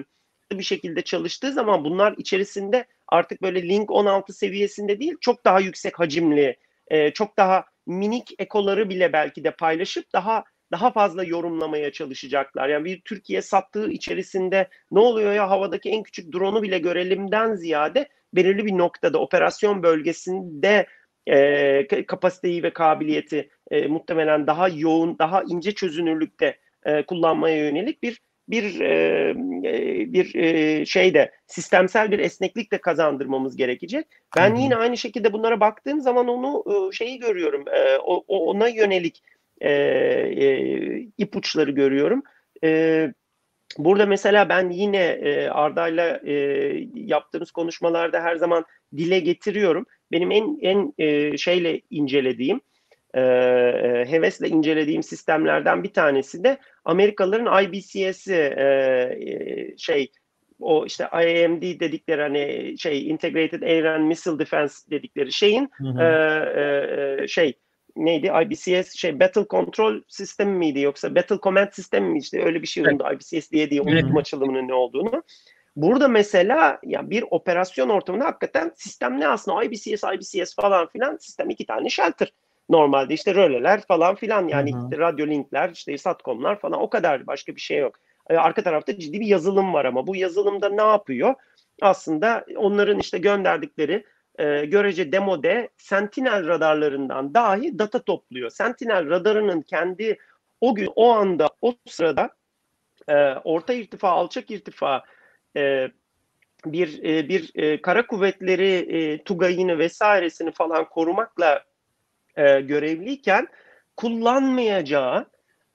bir şekilde çalıştığı zaman bunlar içerisinde artık böyle Link 16 seviyesinde değil çok daha yüksek hacimli, e, çok daha minik ekoları bile belki de paylaşıp daha daha fazla yorumlamaya çalışacaklar. Yani bir Türkiye sattığı içerisinde ne oluyor ya havadaki en küçük drone'u bile görelimden ziyade belirli bir noktada operasyon bölgesinde e, kapasiteyi ve kabiliyeti e, muhtemelen daha yoğun, daha ince çözünürlükte e, kullanmaya yönelik bir bir e, e bir e, şeyde sistemsel bir esneklik de kazandırmamız gerekecek. Ben yine aynı şekilde bunlara baktığım zaman onu e, şeyi görüyorum. E, o, ona yönelik e, e, ipuçları görüyorum. E, burada mesela ben yine e, Arda'yla e, yaptığımız konuşmalarda her zaman dile getiriyorum. Benim en en e, şeyle incelediğim, e, e hevesle incelediğim sistemlerden bir tanesi de Amerikalıların IBCS'i e, e, şey o işte IAMD dedikleri hani şey Integrated Air and Missile Defense dedikleri şeyin hı hı. E, e, şey neydi IBCS şey Battle Control sistemi miydi yoksa Battle Command sistemi mi işte öyle bir şey oldu evet. IBCS diye diye unuttum açılımının ne olduğunu. Burada mesela ya bir operasyon ortamında hakikaten sistem ne aslında IBCS, IBCS falan filan sistem iki tane shelter. Normalde işte röleler falan filan yani hı hı. işte radyo linkler işte satcomlar falan o kadar başka bir şey yok. Ee, arka tarafta ciddi bir yazılım var ama bu yazılımda ne yapıyor? Aslında onların işte gönderdikleri e, görece demode Sentinel radarlarından dahi data topluyor. Sentinel radarının kendi o gün o anda o sırada e, orta irtifa alçak irtifa e, bir e, bir e, kara kuvvetleri e, Tugay'ını vesairesini falan korumakla e, görevliyken kullanmayacağı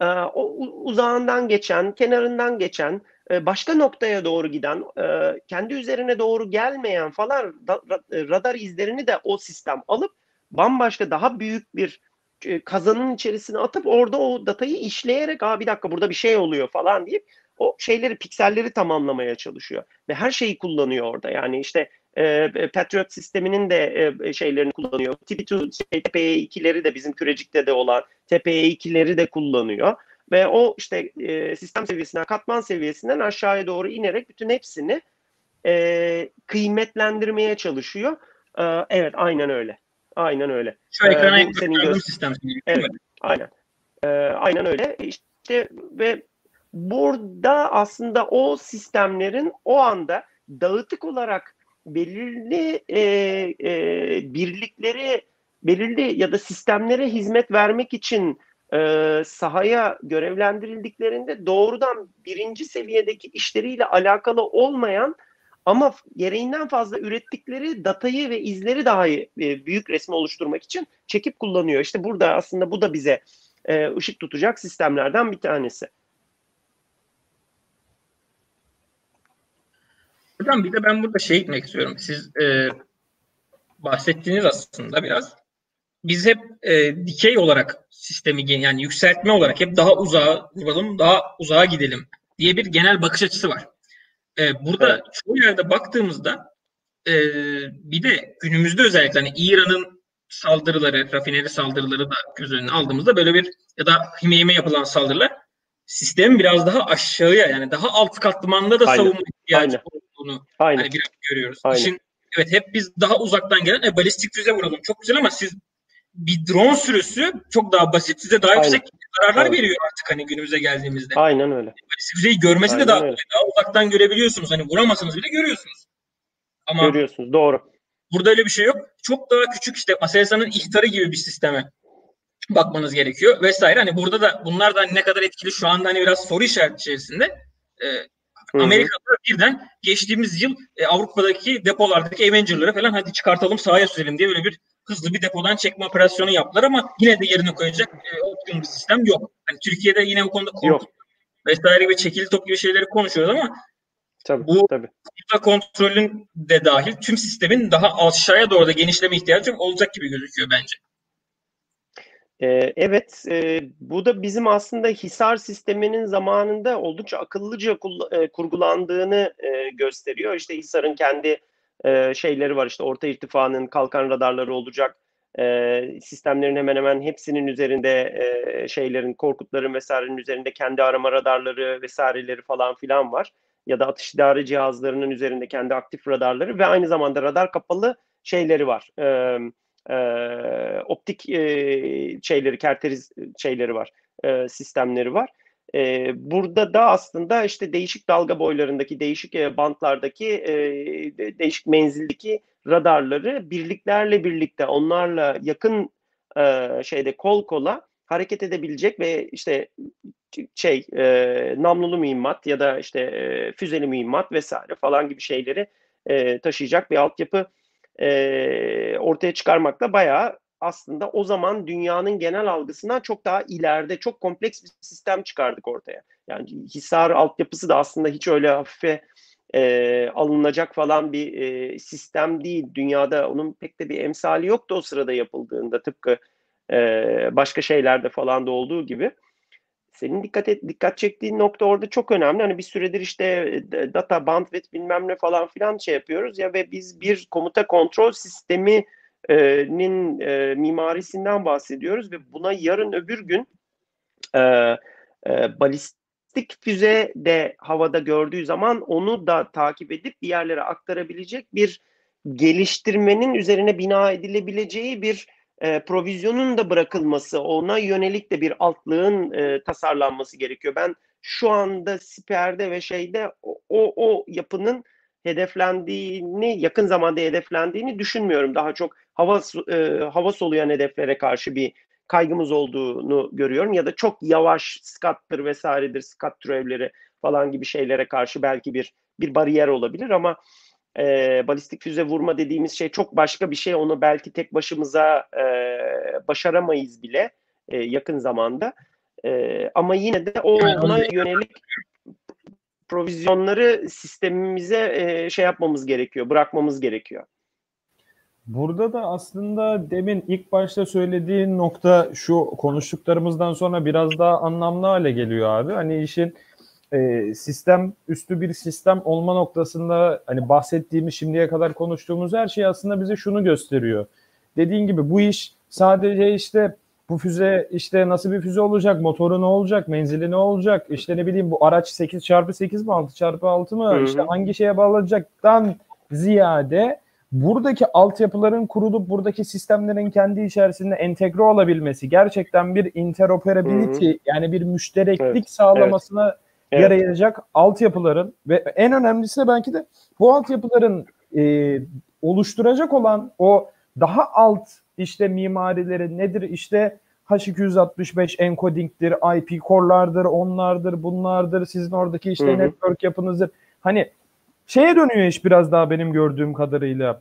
e, o uzağından geçen, kenarından geçen, e, başka noktaya doğru giden, e, kendi üzerine doğru gelmeyen falan da, radar izlerini de o sistem alıp bambaşka daha büyük bir e, kazanın içerisine atıp orada o datayı işleyerek Aa, bir dakika burada bir şey oluyor falan deyip o şeyleri pikselleri tamamlamaya çalışıyor. Ve her şeyi kullanıyor orada. Yani işte e, Patriot sisteminin de e, şeylerini kullanıyor. TP2 şey, TPE2'leri de bizim kürecikte de olan TPE2'leri de kullanıyor ve o işte e, sistem seviyesinden katman seviyesinden aşağıya doğru inerek bütün hepsini e, kıymetlendirmeye çalışıyor. E, evet aynen öyle. Aynen öyle. Şu ekrana ee, senin gö- sistem. Evet, aynen. Ee, aynen öyle. İşte ve burada aslında o sistemlerin o anda dağıtık olarak belirli e, e, birlikleri belirli ya da sistemlere hizmet vermek için e, sahaya görevlendirildiklerinde doğrudan birinci seviyedeki işleriyle alakalı olmayan ama gereğinden fazla ürettikleri datayı ve izleri daha e, büyük resmi oluşturmak için çekip kullanıyor. İşte burada aslında bu da bize e, ışık tutacak sistemlerden bir tanesi. Hocam bir de ben burada şey gitmek istiyorum. Siz e, bahsettiğiniz aslında biraz biz hep e, dikey olarak sistemi yani yükseltme olarak hep daha uzağa vuralım, daha uzağa gidelim diye bir genel bakış açısı var. E, burada evet. çoğu yerde baktığımızda e, bir de günümüzde özellikle hani İran'ın saldırıları, rafineri saldırıları da göz önüne aldığımızda böyle bir ya da Himeyme yapılan saldırılar sistemin biraz daha aşağıya yani daha alt katmanda da Aynen. savunma ihtiyacı Aynen. Olduğunu Aynen. Hani biraz görüyoruz. Aynen. İşin evet hep biz daha uzaktan gelen e, balistik füze vuralım. Çok güzel ama siz bir drone sürüsü çok daha basit. Size daha Aynen. yüksek kararlar evet. veriyor artık hani günümüze geldiğimizde. Aynen öyle. Balistik füzeyi görmesi Aynen de daha öyle. daha uzaktan görebiliyorsunuz. Hani vuramasanız bile görüyorsunuz. Ama görüyorsunuz. Doğru. Burada öyle bir şey yok. Çok daha küçük işte Aselsan'ın ihtarı gibi bir sisteme bakmanız gerekiyor vesaire. Hani burada da bunlar da ne kadar etkili şu anda hani biraz soru işareti içerisinde. Ee, Amerika'da birden geçtiğimiz yıl e, Avrupa'daki depolardaki Avenger'ları falan hadi çıkartalım sahaya sürelim diye böyle bir hızlı bir depodan çekme operasyonu yaptılar ama yine de yerine koyacak e, optimum bir sistem yok. Hani Türkiye'de yine bu konuda kontrol vesaire gibi çekili top gibi şeyleri konuşuyoruz ama tabii, bu tabii. kontrolün de dahil tüm sistemin daha aşağıya doğru da genişleme ihtiyacı olacak gibi gözüküyor bence. Ee, evet, e, bu da bizim aslında Hisar sisteminin zamanında oldukça akıllıca e, kurgulandığını e, gösteriyor. İşte Hisar'ın kendi şeyleri var, işte orta irtifanın kalkan radarları olacak, sistemlerin hemen hemen hepsinin üzerinde şeylerin, Korkutların vesairenin üzerinde kendi arama radarları vesaireleri falan filan var. Ya da atış idare cihazlarının üzerinde kendi aktif radarları ve aynı zamanda radar kapalı şeyleri var. E, e, optik e, şeyleri, kerteriz şeyleri var, e, sistemleri var. E, burada da aslında işte değişik dalga boylarındaki, değişik e, bantlardaki, e, değişik menzildeki radarları birliklerle birlikte onlarla yakın e, şeyde kol kola hareket edebilecek ve işte şey e, namlulu mühimmat ya da işte e, füzeli mühimmat vesaire falan gibi şeyleri e, taşıyacak bir altyapı e, ortaya çıkarmakla bayağı aslında o zaman dünyanın genel algısından çok daha ileride, çok kompleks bir sistem çıkardık ortaya. Yani Hisar altyapısı da aslında hiç öyle hafife e, alınacak falan bir e, sistem değil. Dünyada onun pek de bir emsali yoktu o sırada yapıldığında tıpkı e, başka şeylerde falan da olduğu gibi. Senin dikkat et, dikkat çektiğin nokta orada çok önemli. Hani bir süredir işte data bandwidth bilmem ne falan filan şey yapıyoruz ya ve biz bir komuta kontrol sisteminin e, mimarisinden bahsediyoruz ve buna yarın öbür gün e, e, balistik füze de havada gördüğü zaman onu da takip edip bir yerlere aktarabilecek bir geliştirmenin üzerine bina edilebileceği bir e, provizyonun da bırakılması, ona yönelik de bir altlığın e, tasarlanması gerekiyor. Ben şu anda Siper'de ve şeyde o, o, o yapının hedeflendiğini, yakın zamanda hedeflendiğini düşünmüyorum. Daha çok hava e, hava soluyan hedeflere karşı bir kaygımız olduğunu görüyorum ya da çok yavaş skattır vesairedir, skat türevleri falan gibi şeylere karşı belki bir bir bariyer olabilir ama e, balistik füze vurma dediğimiz şey çok başka bir şey. Onu belki tek başımıza e, başaramayız bile e, yakın zamanda. E, ama yine de o ona yönelik provizyonları sistemimize e, şey yapmamız gerekiyor, bırakmamız gerekiyor. Burada da aslında demin ilk başta söylediğin nokta şu konuştuklarımızdan sonra biraz daha anlamlı hale geliyor abi. Hani işin e, sistem üstü bir sistem olma noktasında hani bahsettiğimiz şimdiye kadar konuştuğumuz her şey aslında bize şunu gösteriyor. Dediğin gibi bu iş sadece işte bu füze işte nasıl bir füze olacak, motoru ne olacak, menzili ne olacak, işte ne bileyim bu araç 8 çarpı 8 mi 6 çarpı 6 mı, Hı-hı. işte hangi şeye bağlanacaktan ziyade buradaki altyapıların kurulup buradaki sistemlerin kendi içerisinde entegre olabilmesi gerçekten bir interoperability Hı-hı. yani bir müştereklik evet. sağlamasına evet evet. yarayacak altyapıların ve en önemlisi de belki de bu altyapıların e, oluşturacak olan o daha alt işte mimarileri nedir işte H265 encoding'dir, IP core'lardır, onlardır, bunlardır, sizin oradaki işte hı hı. network yapınızdır. Hani şeye dönüyor iş biraz daha benim gördüğüm kadarıyla.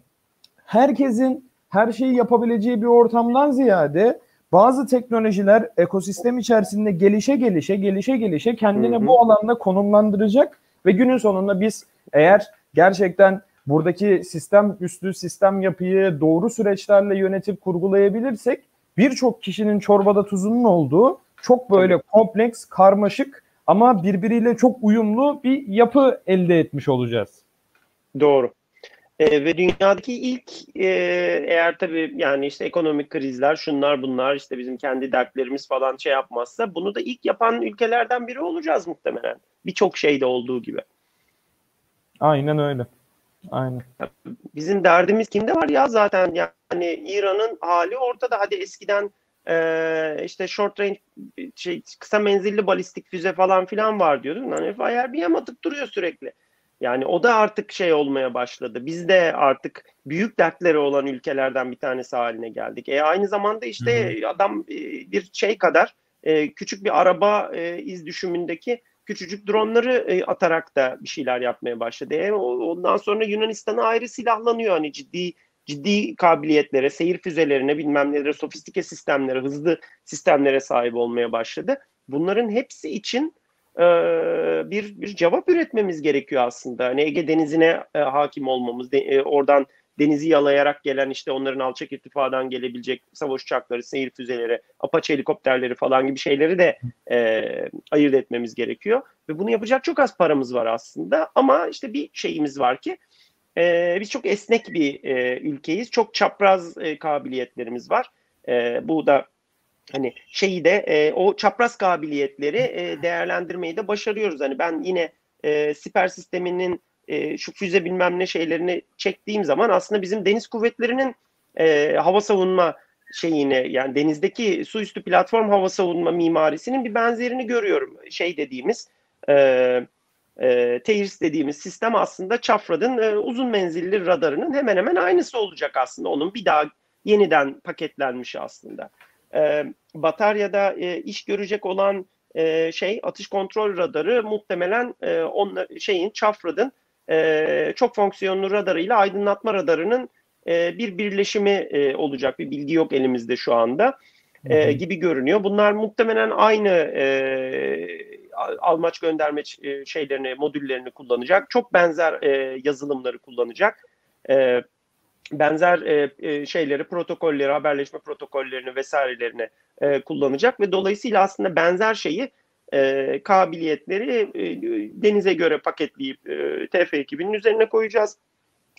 Herkesin her şeyi yapabileceği bir ortamdan ziyade bazı teknolojiler ekosistem içerisinde gelişe gelişe gelişe gelişe kendini hı hı. bu alanda konumlandıracak ve günün sonunda biz eğer gerçekten buradaki sistem üstü sistem yapıyı doğru süreçlerle yönetip kurgulayabilirsek birçok kişinin çorbada tuzunun olduğu çok böyle kompleks, karmaşık ama birbiriyle çok uyumlu bir yapı elde etmiş olacağız. Doğru. E, ve dünyadaki ilk e, eğer tabii yani işte ekonomik krizler şunlar bunlar işte bizim kendi dertlerimiz falan şey yapmazsa bunu da ilk yapan ülkelerden biri olacağız muhtemelen. Birçok şeyde olduğu gibi. Aynen öyle. Aynen. Bizim derdimiz kimde var ya zaten yani İran'ın hali ortada. Hadi eskiden e, işte short range şey kısa menzilli balistik füze falan filan var diyordun. Hani bir atıp duruyor sürekli. Yani o da artık şey olmaya başladı. Biz de artık büyük dertleri olan ülkelerden bir tanesi haline geldik. E aynı zamanda işte hı hı. adam e, bir şey kadar e, küçük bir araba e, iz düşümündeki küçücük dronları atarak da bir şeyler yapmaya başladı. E, ondan sonra Yunanistan'a ayrı silahlanıyor hani ciddi ciddi kabiliyetlere, seyir füzelerine, bilmem nelere, sofistike sistemlere, hızlı sistemlere sahip olmaya başladı. Bunların hepsi için e, bir bir cevap üretmemiz gerekiyor aslında. Hani Ege Denizi'ne e, hakim olmamız, de, e, oradan denizi yalayarak gelen işte onların alçak irtifadan gelebilecek savaş uçakları, seyir füzeleri, Apache helikopterleri falan gibi şeyleri de e, ayırt etmemiz gerekiyor. Ve bunu yapacak çok az paramız var aslında ama işte bir şeyimiz var ki e, biz çok esnek bir e, ülkeyiz. Çok çapraz e, kabiliyetlerimiz var. E, bu da hani şeyi de e, o çapraz kabiliyetleri e, değerlendirmeyi de başarıyoruz. Hani ben yine e, siper sisteminin e, şu füze bilmem ne şeylerini çektiğim zaman aslında bizim deniz kuvvetlerinin e, hava savunma şeyini yani denizdeki su üstü platform hava savunma mimarisinin bir benzerini görüyorum. Şey dediğimiz e, e, TEIRS dediğimiz sistem aslında Çafrad'ın e, uzun menzilli radarının hemen hemen aynısı olacak aslında. Onun bir daha yeniden paketlenmiş aslında. E, bataryada e, iş görecek olan e, şey atış kontrol radarı muhtemelen e, onla, şeyin Çafrad'ın e, çok fonksiyonlu radarıyla aydınlatma radarının e, bir birleşimi e, olacak. Bir bilgi yok elimizde şu anda e, gibi görünüyor. Bunlar muhtemelen aynı e, almaç gönderme e, şeylerini, modüllerini kullanacak. Çok benzer e, yazılımları kullanacak. E, benzer e, e, şeyleri, protokolleri, haberleşme protokollerini vesairelerini e, kullanacak ve dolayısıyla aslında benzer şeyi e, kabiliyetleri e, denize göre paketleyip e, TF2000'in üzerine koyacağız.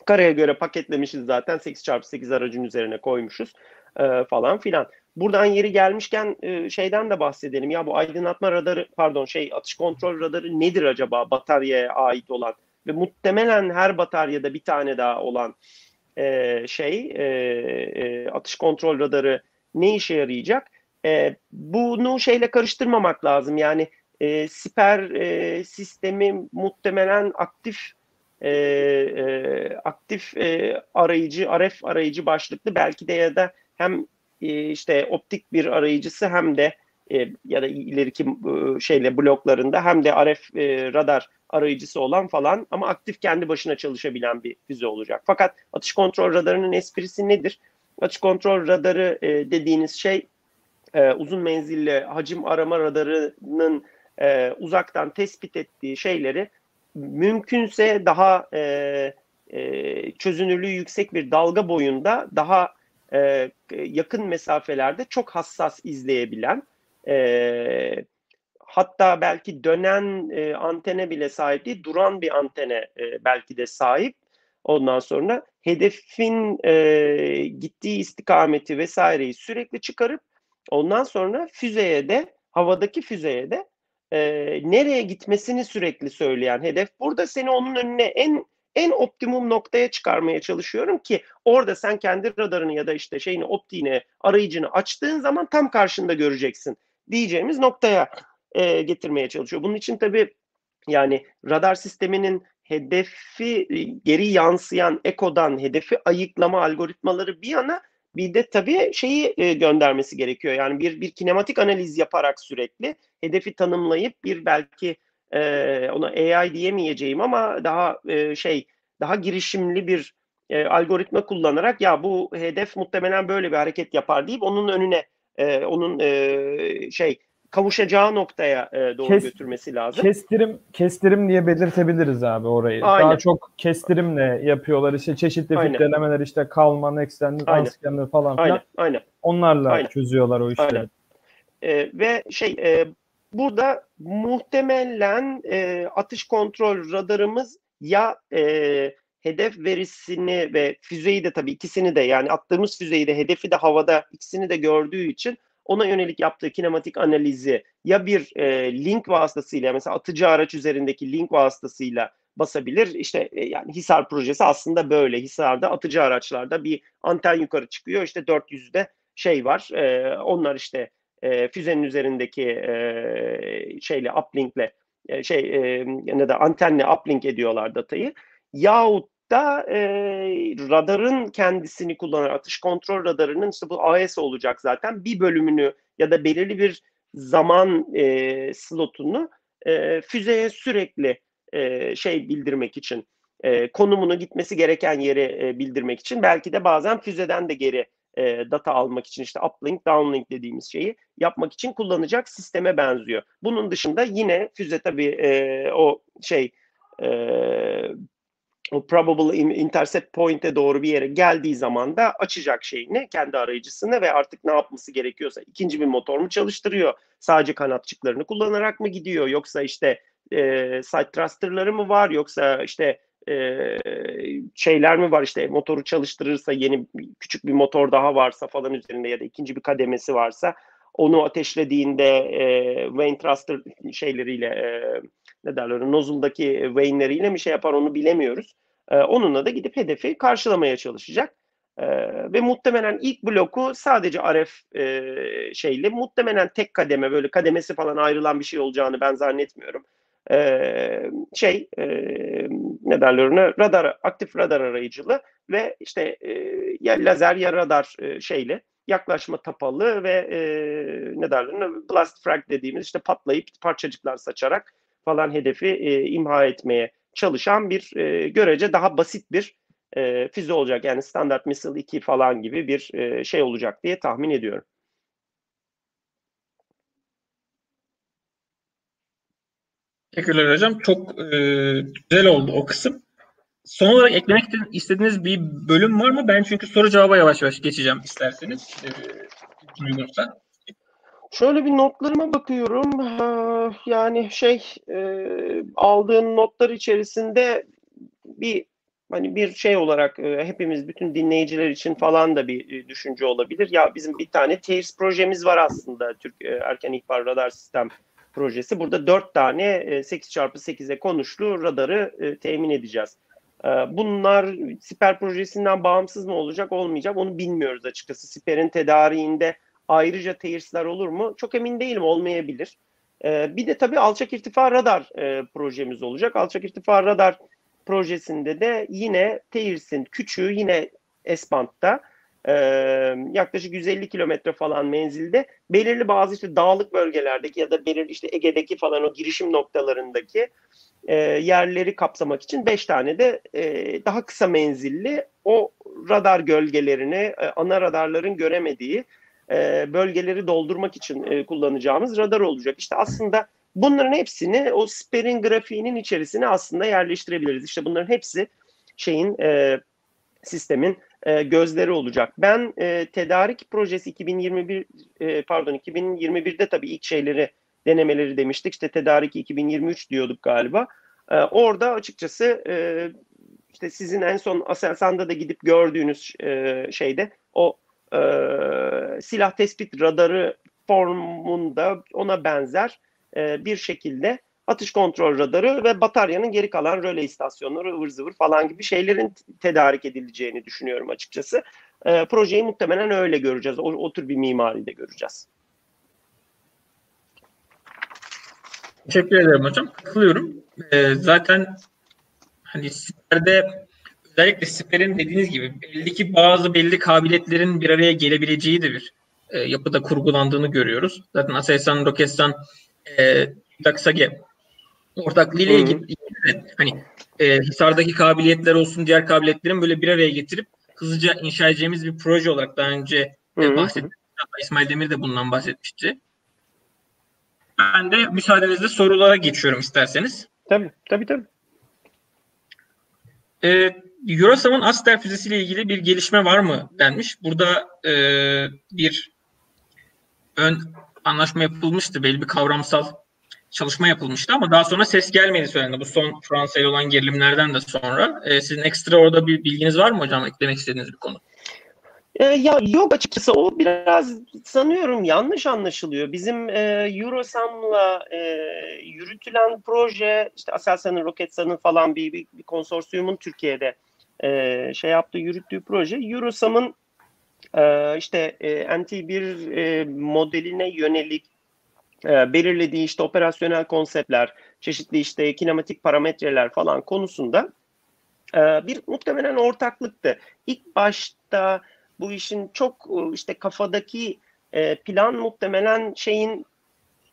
Karaya göre paketlemişiz zaten 8x8 aracın üzerine koymuşuz e, falan filan. Buradan yeri gelmişken e, şeyden de bahsedelim. Ya bu aydınlatma radarı pardon şey atış kontrol radarı nedir acaba bataryaya ait olan ve muhtemelen her bataryada bir tane daha olan e, şey e, e, atış kontrol radarı ne işe yarayacak? E, bunu şeyle karıştırmamak lazım. Yani e, siper e, sistemi muhtemelen aktif e, e, aktif e, arayıcı, RF arayıcı başlıklı belki de ya da hem e, işte optik bir arayıcısı hem de e, ya da ileriki e, şeyle bloklarında hem de RF e, radar arayıcısı olan falan ama aktif kendi başına çalışabilen bir füze olacak. Fakat atış kontrol radarının esprisi nedir? Atış kontrol radarı e, dediğiniz şey e, uzun menzilli hacim arama radarının e, uzaktan tespit ettiği şeyleri mümkünse daha e, e, çözünürlüğü yüksek bir dalga boyunda daha e, yakın mesafelerde çok hassas izleyebilen e, hatta belki dönen e, antene bile sahip değil duran bir antene e, belki de sahip. Ondan sonra hedefin e, gittiği istikameti vesaireyi sürekli çıkarıp ondan sonra füzeye de havadaki füzeye de e, nereye gitmesini sürekli söyleyen hedef. Burada seni onun önüne en en optimum noktaya çıkarmaya çalışıyorum ki orada sen kendi radarını ya da işte şeyini optiğini arayıcını açtığın zaman tam karşında göreceksin diyeceğimiz noktaya e, getirmeye çalışıyor. Bunun için tabii yani radar sisteminin hedefi e, geri yansıyan ekodan hedefi ayıklama algoritmaları bir yana bir de tabii şeyi e, göndermesi gerekiyor. Yani bir bir kinematik analiz yaparak sürekli hedefi tanımlayıp bir belki e, ona AI diyemeyeceğim ama daha e, şey daha girişimli bir e, algoritma kullanarak ya bu hedef muhtemelen böyle bir hareket yapar deyip onun önüne e, onun e, şey kavuşacağı noktaya e, doğru Kes, götürmesi lazım. Kestirim kestirim diye belirtebiliriz abi orayı. Aynen. Daha çok kestirimle yapıyorlar işte çeşitli Aynen. filtrelemeler işte kalman, extended, unscanned falan filan. Aynen. Aynen. Onlarla Aynen. çözüyorlar o işleri. Aynen. E, ve şey e, burada muhtemelen e, atış kontrol radarımız ya e, hedef verisini ve füzeyi de tabii ikisini de yani attığımız füzeyi de hedefi de havada ikisini de gördüğü için ona yönelik yaptığı kinematik analizi ya bir e, link vasıtasıyla mesela atıcı araç üzerindeki link vasıtasıyla basabilir. İşte e, yani Hisar projesi aslında böyle. Hisar'da atıcı araçlarda bir anten yukarı çıkıyor. İşte 400'de şey var. E, onlar işte e, füzenin üzerindeki e, şeyle uplinkle e, şey e, ne de antenle uplink ediyorlar datayı. Yahut da e, radarın kendisini kullanarak atış kontrol radarının işte bu AES olacak zaten bir bölümünü ya da belirli bir zaman e, slotunu e, füzeye sürekli e, şey bildirmek için e, konumunu gitmesi gereken yere e, bildirmek için belki de bazen füzeden de geri e, data almak için işte uplink, downlink dediğimiz şeyi yapmak için kullanacak sisteme benziyor. Bunun dışında yine füze tabii e, o şey e, o probable intercept point'e doğru bir yere geldiği zaman da açacak şeyini kendi arayıcısını ve artık ne yapması gerekiyorsa ikinci bir motor mu çalıştırıyor? Sadece kanatçıklarını kullanarak mı gidiyor? Yoksa işte e, side thruster'ları mı var? Yoksa işte e, şeyler mi var işte motoru çalıştırırsa yeni küçük bir motor daha varsa falan üzerinde ya da ikinci bir kademesi varsa onu ateşlediğinde e, Wayne Thruster şeyleriyle e, ne derler nozzle'daki Wayne'leriyle mi şey yapar onu bilemiyoruz. E, onunla da gidip hedefi karşılamaya çalışacak. E, ve muhtemelen ilk bloku sadece RF e, şeyle muhtemelen tek kademe böyle kademesi falan ayrılan bir şey olacağını ben zannetmiyorum. E, şey e, ne derler ona radar aktif radar arayıcılı ve işte e, ya lazer ya radar e, şeyle yaklaşma tapalı ve e, ne derler blast frag dediğimiz işte patlayıp parçacıklar saçarak falan hedefi e, imha etmeye çalışan bir e, görece daha basit bir e, füze olacak. Yani standart missile 2 falan gibi bir e, şey olacak diye tahmin ediyorum. Teşekkürler hocam. Çok e, güzel oldu o kısım. Son olarak eklemek istediğiniz bir bölüm var mı? Ben çünkü soru cevaba yavaş yavaş geçeceğim isterseniz. E. Şöyle bir notlarıma bakıyorum. Yani şey e, aldığın notlar içerisinde bir hani bir şey olarak e, hepimiz bütün dinleyiciler için falan da bir e, düşünce olabilir. Ya bizim bir tane TAIRS projemiz var aslında Türk e, Erken İhbar Radar Sistem projesi. Burada dört tane e, 8x8'e konuşlu radarı e, temin edeceğiz. E, bunlar Siper projesinden bağımsız mı olacak olmayacak onu bilmiyoruz açıkçası. Siper'in tedariğinde ayrıca TAIRS'ler olur mu? Çok emin değilim olmayabilir. E, bir de tabii alçak irtifa radar e, projemiz olacak. Alçak irtifa radar projesinde de yine TAIRS'in küçüğü yine S-band'da e, yaklaşık 150 kilometre falan menzilde belirli bazı işte dağlık bölgelerdeki ya da belirli işte Ege'deki falan o girişim noktalarındaki e, yerleri kapsamak için 5 tane de e, daha kısa menzilli o radar gölgelerini e, ana radarların göremediği e, bölgeleri doldurmak için e, kullanacağımız radar olacak. İşte aslında bunların hepsini o Sper'in grafiğinin içerisine aslında yerleştirebiliriz. İşte bunların hepsi şeyin e, sistemin gözleri olacak. Ben tedarik projesi 2021 e, pardon 2021'de tabii ilk şeyleri denemeleri demiştik. İşte tedarik 2023 diyorduk galiba. Orada açıkçası işte sizin en son Aselsan'da da gidip gördüğünüz şeyde o e, silah tespit radarı formunda ona benzer e, bir şekilde atış kontrol radarı ve bataryanın geri kalan röle istasyonları ıvır zıvır falan gibi şeylerin tedarik edileceğini düşünüyorum açıkçası. E, projeyi muhtemelen öyle göreceğiz. O, o tür bir mimaride göreceğiz. Teşekkür ederim hocam. Katılıyorum. E, zaten hani siperde özellikle siperin dediğiniz gibi belli ki bazı belli kabiliyetlerin bir araya gelebileceği de bir e, yapıda kurgulandığını görüyoruz. Zaten Aselsan, Roketsan, e, Daksage ortaklığıyla ilgili hani e, Hisar'daki kabiliyetler olsun diğer kabiliyetlerin böyle bir araya getirip hızlıca inşa edeceğimiz bir proje olarak daha önce e, bahsettik. İsmail Demir de bundan bahsetmişti. Ben de müsaadenizle sorulara geçiyorum isterseniz. Tabii tabii tabii. Ee, Eurosam'ın Aster füzesiyle ilgili bir gelişme var mı denmiş. Burada e, bir ön anlaşma yapılmıştı. Belli bir kavramsal çalışma yapılmıştı ama daha sonra ses gelmedi söylendi. Bu son Fransa ile olan gerilimlerden de sonra. E, sizin ekstra orada bir bilginiz var mı hocam? Eklemek istediğiniz bir konu. E, ya yok açıkçası o biraz sanıyorum yanlış anlaşılıyor. Bizim e, Eurosam'la e, yürütülen proje işte Aselsan'ın, Roketsan'ın falan bir, bir, bir konsorsiyumun Türkiye'de e, şey yaptığı, yürüttüğü proje. Eurosam'ın e, işte e, NT1 e, modeline yönelik e, belirlediği işte operasyonel konseptler, çeşitli işte kinematik parametreler falan konusunda e, bir muhtemelen ortaklıktı. İlk başta bu işin çok e, işte kafadaki e, plan muhtemelen şeyin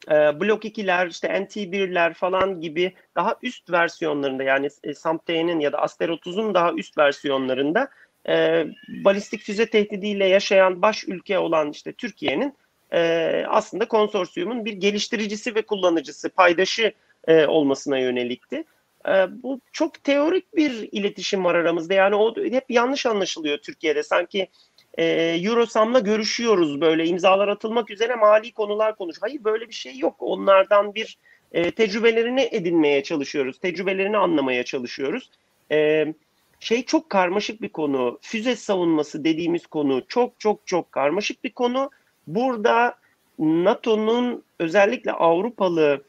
e, Blok 2'ler, işte NT1'ler falan gibi daha üst versiyonlarında yani e, SAMT'nin ya da Aster 30'un daha üst versiyonlarında e, balistik füze tehdidiyle yaşayan baş ülke olan işte Türkiye'nin e, aslında konsorsiyumun bir geliştiricisi ve kullanıcısı, paydaşı e, olmasına yönelikti. E, bu çok teorik bir iletişim var aramızda. Yani o hep yanlış anlaşılıyor Türkiye'de. Sanki e, Eurosam'la görüşüyoruz böyle imzalar atılmak üzere mali konular konuş. Hayır böyle bir şey yok. Onlardan bir e, tecrübelerini edinmeye çalışıyoruz. Tecrübelerini anlamaya çalışıyoruz. e, şey çok karmaşık bir konu. Füze savunması dediğimiz konu çok çok çok karmaşık bir konu. Burada NATO'nun özellikle Avrupalı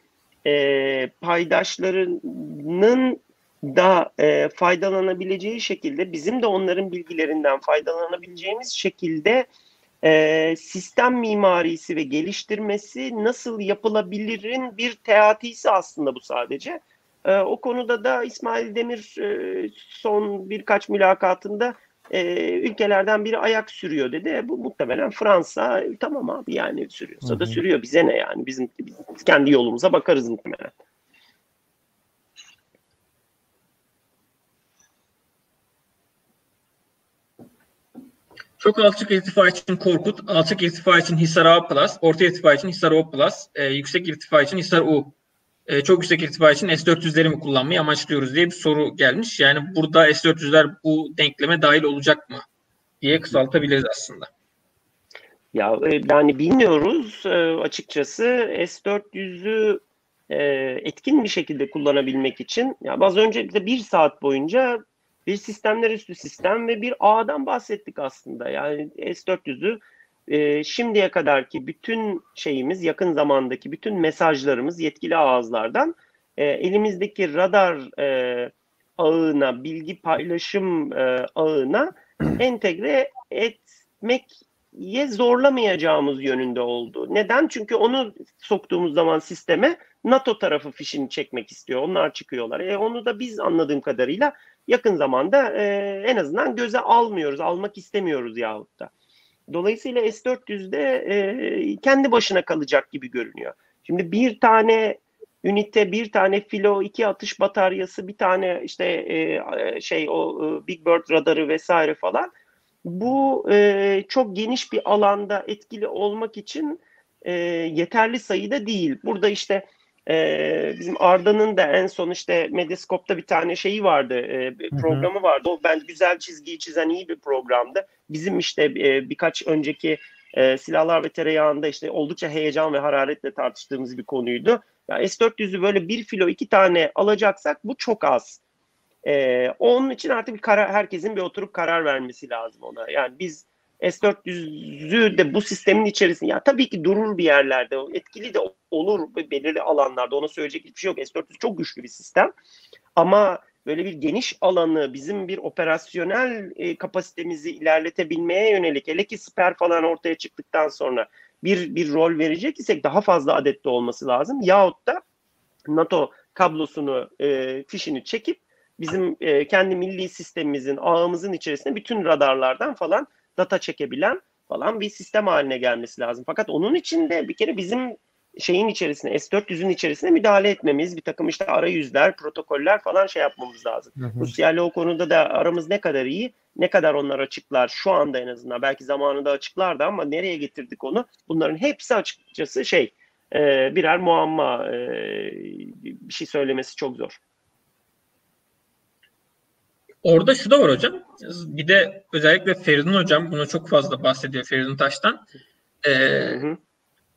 e, paydaşlarının da e, faydalanabileceği şekilde bizim de onların bilgilerinden faydalanabileceğimiz şekilde e, sistem mimarisi ve geliştirmesi nasıl yapılabilirin bir teatisi aslında bu sadece. E, o konuda da İsmail Demir e, son birkaç mülakatında e, ülkelerden biri ayak sürüyor dedi. Bu muhtemelen Fransa tamam abi yani sürüyorsa Hı-hı. da sürüyor bize ne yani bizim biz kendi yolumuza bakarız muhtemelen. Çok alçak irtifa için Korkut, alçak irtifa için Hisar A+, orta irtifa için Hisar O+, e, yüksek irtifa için Hisar U. E, çok yüksek irtifa için S-400'leri mi kullanmayı amaçlıyoruz diye bir soru gelmiş. Yani burada S-400'ler bu denkleme dahil olacak mı diye kısaltabiliriz aslında. Ya e, yani bilmiyoruz e, açıkçası S-400'ü e, etkin bir şekilde kullanabilmek için ya az önce de bir saat boyunca bir sistemler üstü sistem ve bir ağdan bahsettik aslında. Yani S400'ü e, şimdiye kadarki bütün şeyimiz yakın zamandaki bütün mesajlarımız yetkili ağızlardan e, elimizdeki radar e, ağına, bilgi paylaşım e, ağına entegre etmek ye zorlamayacağımız yönünde oldu. Neden? Çünkü onu soktuğumuz zaman sisteme NATO tarafı fişini çekmek istiyor. Onlar çıkıyorlar. E onu da biz anladığım kadarıyla yakın zamanda e, en azından göze almıyoruz, almak istemiyoruz yahut da. Dolayısıyla S-400'de e, kendi başına kalacak gibi görünüyor. Şimdi bir tane ünite, bir tane filo, iki atış bataryası, bir tane işte e, şey o e, Big Bird radarı vesaire falan. Bu e, çok geniş bir alanda etkili olmak için e, yeterli sayıda değil. Burada işte ee, bizim Arda'nın da en son işte Medyascope'da bir tane şeyi vardı, e, programı vardı. O ben güzel çizgiyi çizen iyi bir programdı. Bizim işte e, birkaç önceki e, silahlar ve tereyağında işte oldukça heyecan ve hararetle tartıştığımız bir konuydu. Ya S400'ü böyle bir filo iki tane alacaksak bu çok az. E, onun için artık bir karar, herkesin bir oturup karar vermesi lazım ona. Yani biz S400'ü de bu sistemin içerisinde ya tabii ki durur bir yerlerde etkili de olur belirli alanlarda ona söyleyecek hiçbir şey yok. S400 çok güçlü bir sistem ama böyle bir geniş alanı bizim bir operasyonel e, kapasitemizi ilerletebilmeye yönelik hele ki siper falan ortaya çıktıktan sonra bir bir rol verecek isek daha fazla adette olması lazım. Yahut da NATO kablosunu e, fişini çekip bizim e, kendi milli sistemimizin ağımızın içerisinde bütün radarlardan falan data çekebilen falan bir sistem haline gelmesi lazım. Fakat onun için de bir kere bizim şeyin içerisine S400'ün içerisine müdahale etmemiz, bir takım işte arayüzler, protokoller falan şey yapmamız lazım. Hı hı. Rusya ile o konuda da aramız ne kadar iyi, ne kadar onlar açıklar şu anda en azından. Belki zamanında açıklardı ama nereye getirdik onu? Bunların hepsi açıkçası şey e, birer muamma e, bir şey söylemesi çok zor. Orada şu da var hocam. Bir de özellikle Feridun hocam buna çok fazla bahsediyor Feridun Taş'tan. Ee,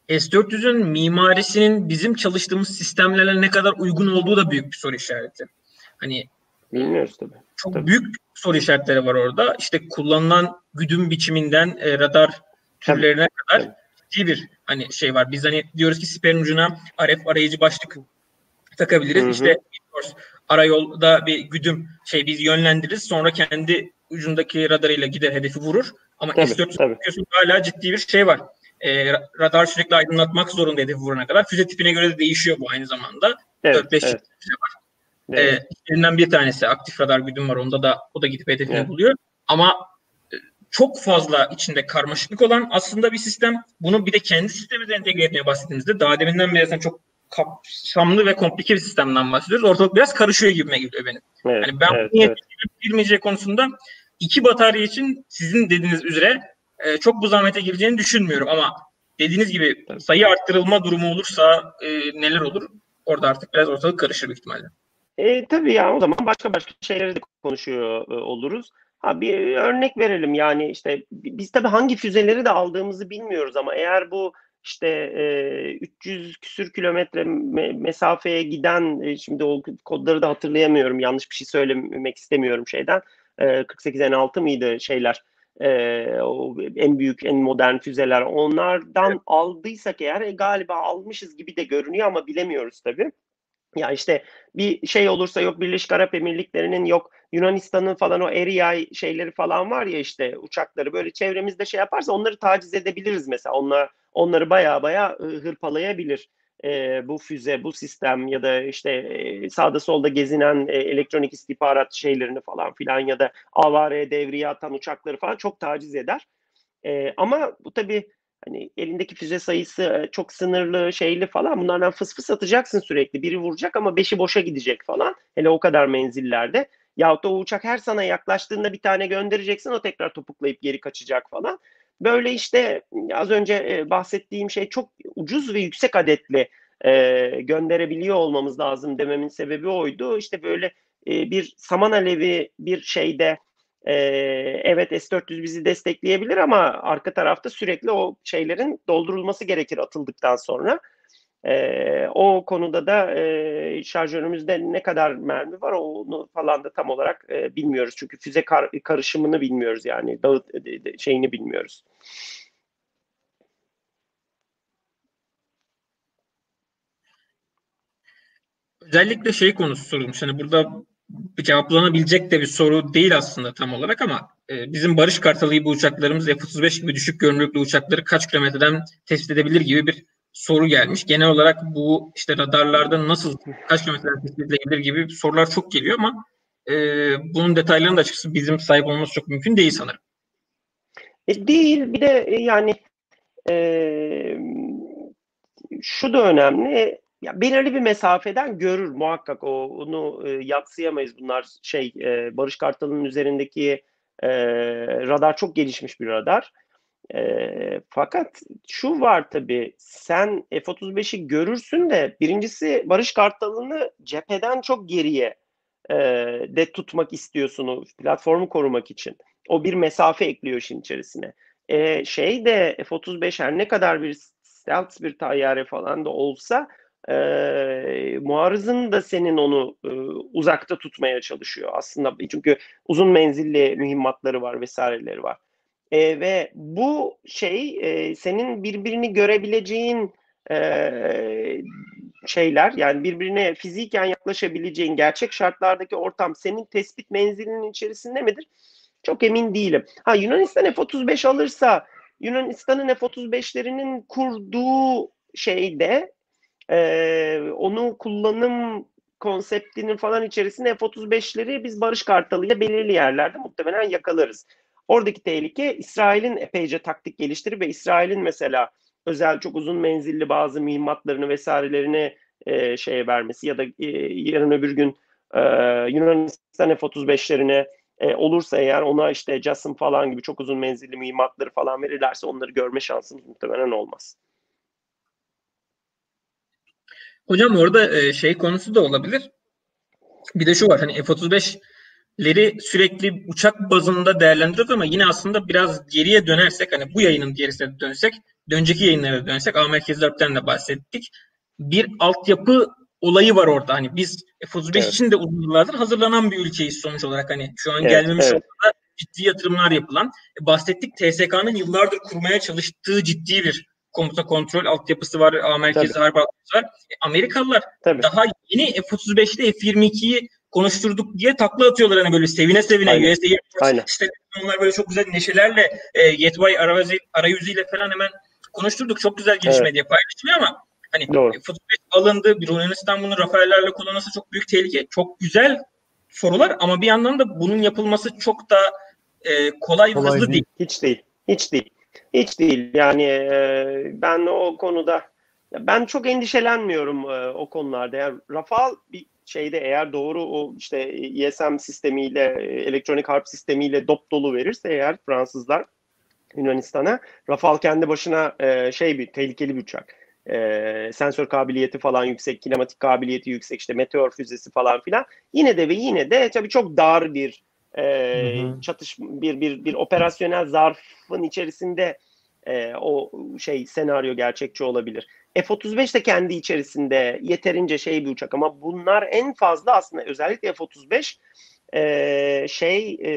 S400'ün mimarisinin bizim çalıştığımız sistemlerle ne kadar uygun olduğu da büyük bir soru işareti. Hani Bilmiyoruz tabii. Çok tabii. büyük soru işaretleri var orada. İşte kullanılan güdüm biçiminden e, radar türlerine tabii. kadar ciddi bir hani şey var. Biz hani diyoruz ki siperin ucuna RF arayıcı başlık takabiliriz. Hı hı. İşte arayolda bir güdüm şey biz yönlendiririz. Sonra kendi ucundaki radarıyla gider hedefi vurur. Ama S-400 hala ciddi bir şey var. E, radar sürekli aydınlatmak zorunda hedefi vurana kadar. Füze tipine göre de değişiyor bu aynı zamanda. Evet, 4-5 evet. füze var. Evet. E, bir tanesi aktif radar güdüm var. Onda da o da gidip hedefini evet. buluyor. Ama e, çok fazla içinde karmaşıklık olan aslında bir sistem. Bunu bir de kendi sistemimize entegre etmeye bahsettiğimizde daha deminden beri çok kapsamlı ve komplike bir sistemden bahsediyoruz. Ortalık biraz karışıyor gibime geliyor benim. Evet, yani ben evet, bu evet. girmeyeceği konusunda iki batarya için sizin dediğiniz üzere e, çok bu zahmete gireceğini düşünmüyorum ama dediğiniz gibi sayı arttırılma durumu olursa e, neler olur? Orada artık biraz ortalık karışır büyük ihtimalle. E, tabii ya o zaman başka başka şeyleri de konuşuyor e, oluruz. Ha bir örnek verelim yani işte biz tabii hangi füzeleri de aldığımızı bilmiyoruz ama eğer bu işte e, 300 küsür kilometre me- mesafeye giden e, şimdi o kodları da hatırlayamıyorum yanlış bir şey söylemek istemiyorum şeyden e, 48 N6 mıydı şeyler e, o en büyük en modern füzeler onlardan evet. aldıysak eğer e, galiba almışız gibi de görünüyor ama bilemiyoruz tabii. Ya işte bir şey olursa yok Birleşik Arap Emirlikleri'nin yok Yunanistan'ın falan o Eriay şeyleri falan var ya işte uçakları böyle çevremizde şey yaparsa onları taciz edebiliriz mesela. Onlar onları baya baya hırpalayabilir e, bu füze, bu sistem ya da işte e, sağda solda gezinen e, elektronik istihbarat şeylerini falan filan ya da avare devriye atan uçakları falan çok taciz eder. E, ama bu tabii hani elindeki füze sayısı çok sınırlı, şeyli falan bunlardan fıs fıs atacaksın sürekli. Biri vuracak ama beşi boşa gidecek falan. Hele o kadar menzillerde. Yahut da o uçak her sana yaklaştığında bir tane göndereceksin o tekrar topuklayıp geri kaçacak falan. Böyle işte az önce e, bahsettiğim şey çok ucuz ve yüksek adetli e, gönderebiliyor olmamız lazım dememin sebebi oydu. İşte böyle e, bir saman alevi bir şeyde e, evet S-400 bizi destekleyebilir ama arka tarafta sürekli o şeylerin doldurulması gerekir atıldıktan sonra. E, o konuda da e, şarjörümüzde ne kadar mermi var onu falan da tam olarak e, bilmiyoruz. Çünkü füze kar, karışımını bilmiyoruz yani dağıt şeyini bilmiyoruz. Özellikle şey konusu sorulmuş. Hani burada cevaplanabilecek de bir soru değil aslında tam olarak ama e, bizim Barış Kartalı gibi uçaklarımız F-35 gibi düşük görünürlüklü uçakları kaç kilometreden tespit edebilir gibi bir soru gelmiş. Genel olarak bu işte radarlarda nasıl kaç kilometreden tespit edilebilir gibi sorular çok geliyor ama e, bunun detaylarını da açıkçası bizim sahip olmamız çok mümkün değil sanırım. E, değil bir de e, yani e, şu da önemli ya belirli bir mesafeden görür muhakkak o onu e, yatsıyamayız bunlar şey e, Barış Kartal'ın üzerindeki e, radar çok gelişmiş bir radar. E, fakat şu var tabi sen F-35'i görürsün de birincisi Barış Kartal'ını cepheden çok geriye e, de tutmak istiyorsun o platformu korumak için. O bir mesafe ekliyor işin içerisine. E, şey de F-35 her ne kadar bir stealth bir tayyare falan da olsa e, muarızın da senin onu e, uzakta tutmaya çalışıyor aslında çünkü uzun menzilli mühimmatları var vesaireleri var e, ve bu şey e, senin birbirini görebileceğin e, şeyler yani birbirine fiziken yaklaşabileceğin gerçek şartlardaki ortam senin tespit menzilinin içerisinde midir? Çok emin değilim. Ha Yunanistan F-35 alırsa Yunanistan'ın F-35'lerinin kurduğu şeyde e, onun kullanım konseptinin falan içerisinde F-35'leri biz Barış Kartalı ile belirli yerlerde muhtemelen yakalarız. Oradaki tehlike İsrail'in epeyce taktik geliştirip ve İsrail'in mesela özel çok uzun menzilli bazı mühimmatlarını vesairelerini e, şeye vermesi ya da e, yarın öbür gün e, Yunanistan F-35'lerine e, olursa eğer ona işte JASM falan gibi çok uzun menzilli mühimmatları falan verirlerse onları görme şansımız muhtemelen olmaz. Hocam orada e, şey konusu da olabilir. Bir de şu var hani F-35'leri sürekli uçak bazında değerlendiriyoruz ama yine aslında biraz geriye dönersek hani bu yayının gerisine dönsek dönceki yayınlara dönsek A Merkez 4'ten de bahsettik. Bir altyapı olayı var orada. Hani biz F-35 evet. için de uzun yıllardır hazırlanan bir ülkeyiz sonuç olarak. Hani şu an evet, gelmemiş evet. ciddi yatırımlar yapılan. E, bahsettik TSK'nın yıllardır kurmaya çalıştığı ciddi bir komuta kontrol altyapısı var, A merkezi harp altyapısı var. E, Amerikalılar Tabii. daha yeni F-35'te F-22'yi konuşturduk diye takla atıyorlar hani böyle sevine sevine Aynen. USA'yı işte onlar böyle çok güzel neşelerle e, Yetbay arayüzü, arayüzüyle falan hemen konuşturduk. Çok güzel gelişme evet. diye paylaşılıyor ama hani Doğru. F-35 alındı. Bir Yunanistan bunu Rafael'lerle kullanması çok büyük tehlike. Çok güzel sorular ama bir yandan da bunun yapılması çok da e, kolay, kolay hızlı değil. değil. Hiç değil. Hiç değil. Hiç değil. Yani e, ben o konuda ben çok endişelenmiyorum e, o konularda. Yani Rafal bir şeyde eğer doğru o işte ISM sistemiyle, elektronik harp sistemiyle dop dolu verirse eğer Fransızlar Yunanistan'a Rafal kendi başına e, şey bir tehlikeli bir uçak. E, sensör kabiliyeti falan yüksek, kinematik kabiliyeti yüksek, işte meteor füzesi falan filan. Yine de ve yine de tabii çok dar bir e, çatış bir bir bir operasyonel zarfın içerisinde e, o şey senaryo gerçekçi olabilir. F-35 de kendi içerisinde yeterince şey bir uçak ama bunlar en fazla aslında özellikle F-35 e, şey e,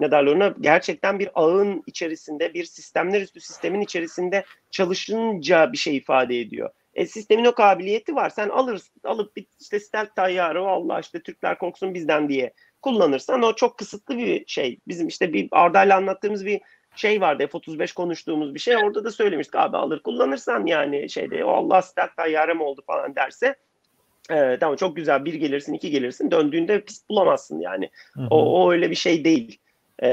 ne derler ona gerçekten bir ağın içerisinde bir sistemler üstü sistemin içerisinde çalışınca bir şey ifade ediyor. E, sistemin o kabiliyeti var. Sen alırsın, alıp bir işte stealth tayyarı Allah işte Türkler korksun bizden diye kullanırsan o çok kısıtlı bir şey. Bizim işte bir Arda'yla anlattığımız bir şey vardı F-35 konuştuğumuz bir şey. Orada da söylemiştik abi alır kullanırsan yani şeyde o Allah stealth tayyarem oldu falan derse e, tamam çok güzel bir gelirsin iki gelirsin döndüğünde pist bulamazsın yani. Hı hı. O, o öyle bir şey değil. E,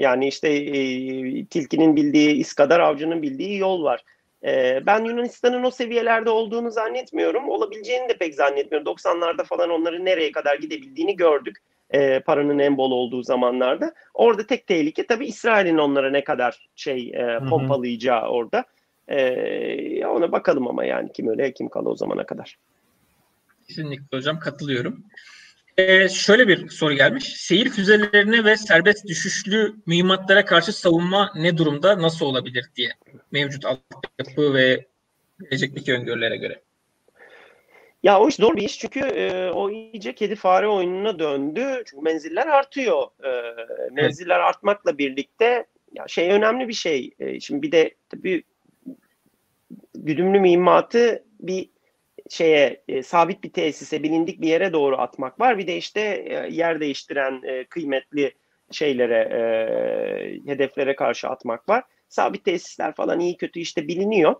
yani işte e, tilkinin bildiği iz kadar avcının bildiği yol var. E, ben Yunanistan'ın o seviyelerde olduğunu zannetmiyorum. Olabileceğini de pek zannetmiyorum. 90'larda falan onların nereye kadar gidebildiğini gördük. E, paranın en bol olduğu zamanlarda. Orada tek tehlike tabii İsrail'in onlara ne kadar şey e, pompalayacağı hı hı. orada. E, ona bakalım ama yani kim öyle kim kalı o zamana kadar. Kesinlikle hocam katılıyorum. Ee, şöyle bir soru gelmiş. Seyir füzelerine ve serbest düşüşlü mühimmatlara karşı savunma ne durumda, nasıl olabilir diye. Mevcut altyapı ve gelecekteki öngörülere göre. Ya o iş zor bir iş çünkü e, o iyice kedi fare oyununa döndü. Çünkü menziller artıyor. E, menziller evet. artmakla birlikte ya şey önemli bir şey. E, şimdi bir de tabii güdümlü mühimmatı bir şeye e, sabit bir tesise bilindik bir yere doğru atmak var. Bir de işte e, yer değiştiren e, kıymetli şeylere e, hedeflere karşı atmak var. Sabit tesisler falan iyi kötü işte biliniyor.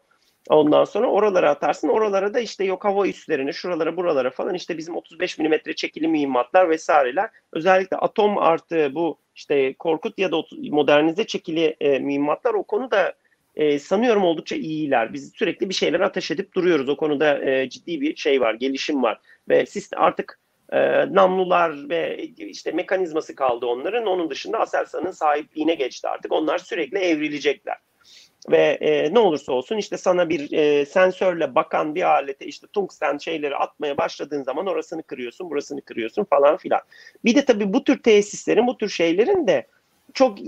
Ondan sonra oralara atarsın. Oralara da işte yok hava üslerine, şuralara, buralara falan işte bizim 35 milimetre çekili mühimmatlar vesaireler. Özellikle atom artı bu işte Korkut ya da modernize çekili e, mühimmatlar o konuda e, sanıyorum oldukça iyiler. Biz sürekli bir şeyler ateş edip duruyoruz. O konuda e, ciddi bir şey var, gelişim var. Ve sistem artık e, namlular ve işte mekanizması kaldı onların. Onun dışında Aselsan'ın sahipliğine geçti artık. Onlar sürekli evrilecekler. Ve e, ne olursa olsun işte sana bir e, sensörle bakan bir alete işte tungsten şeyleri atmaya başladığın zaman orasını kırıyorsun, burasını kırıyorsun falan filan. Bir de tabii bu tür tesislerin, bu tür şeylerin de çok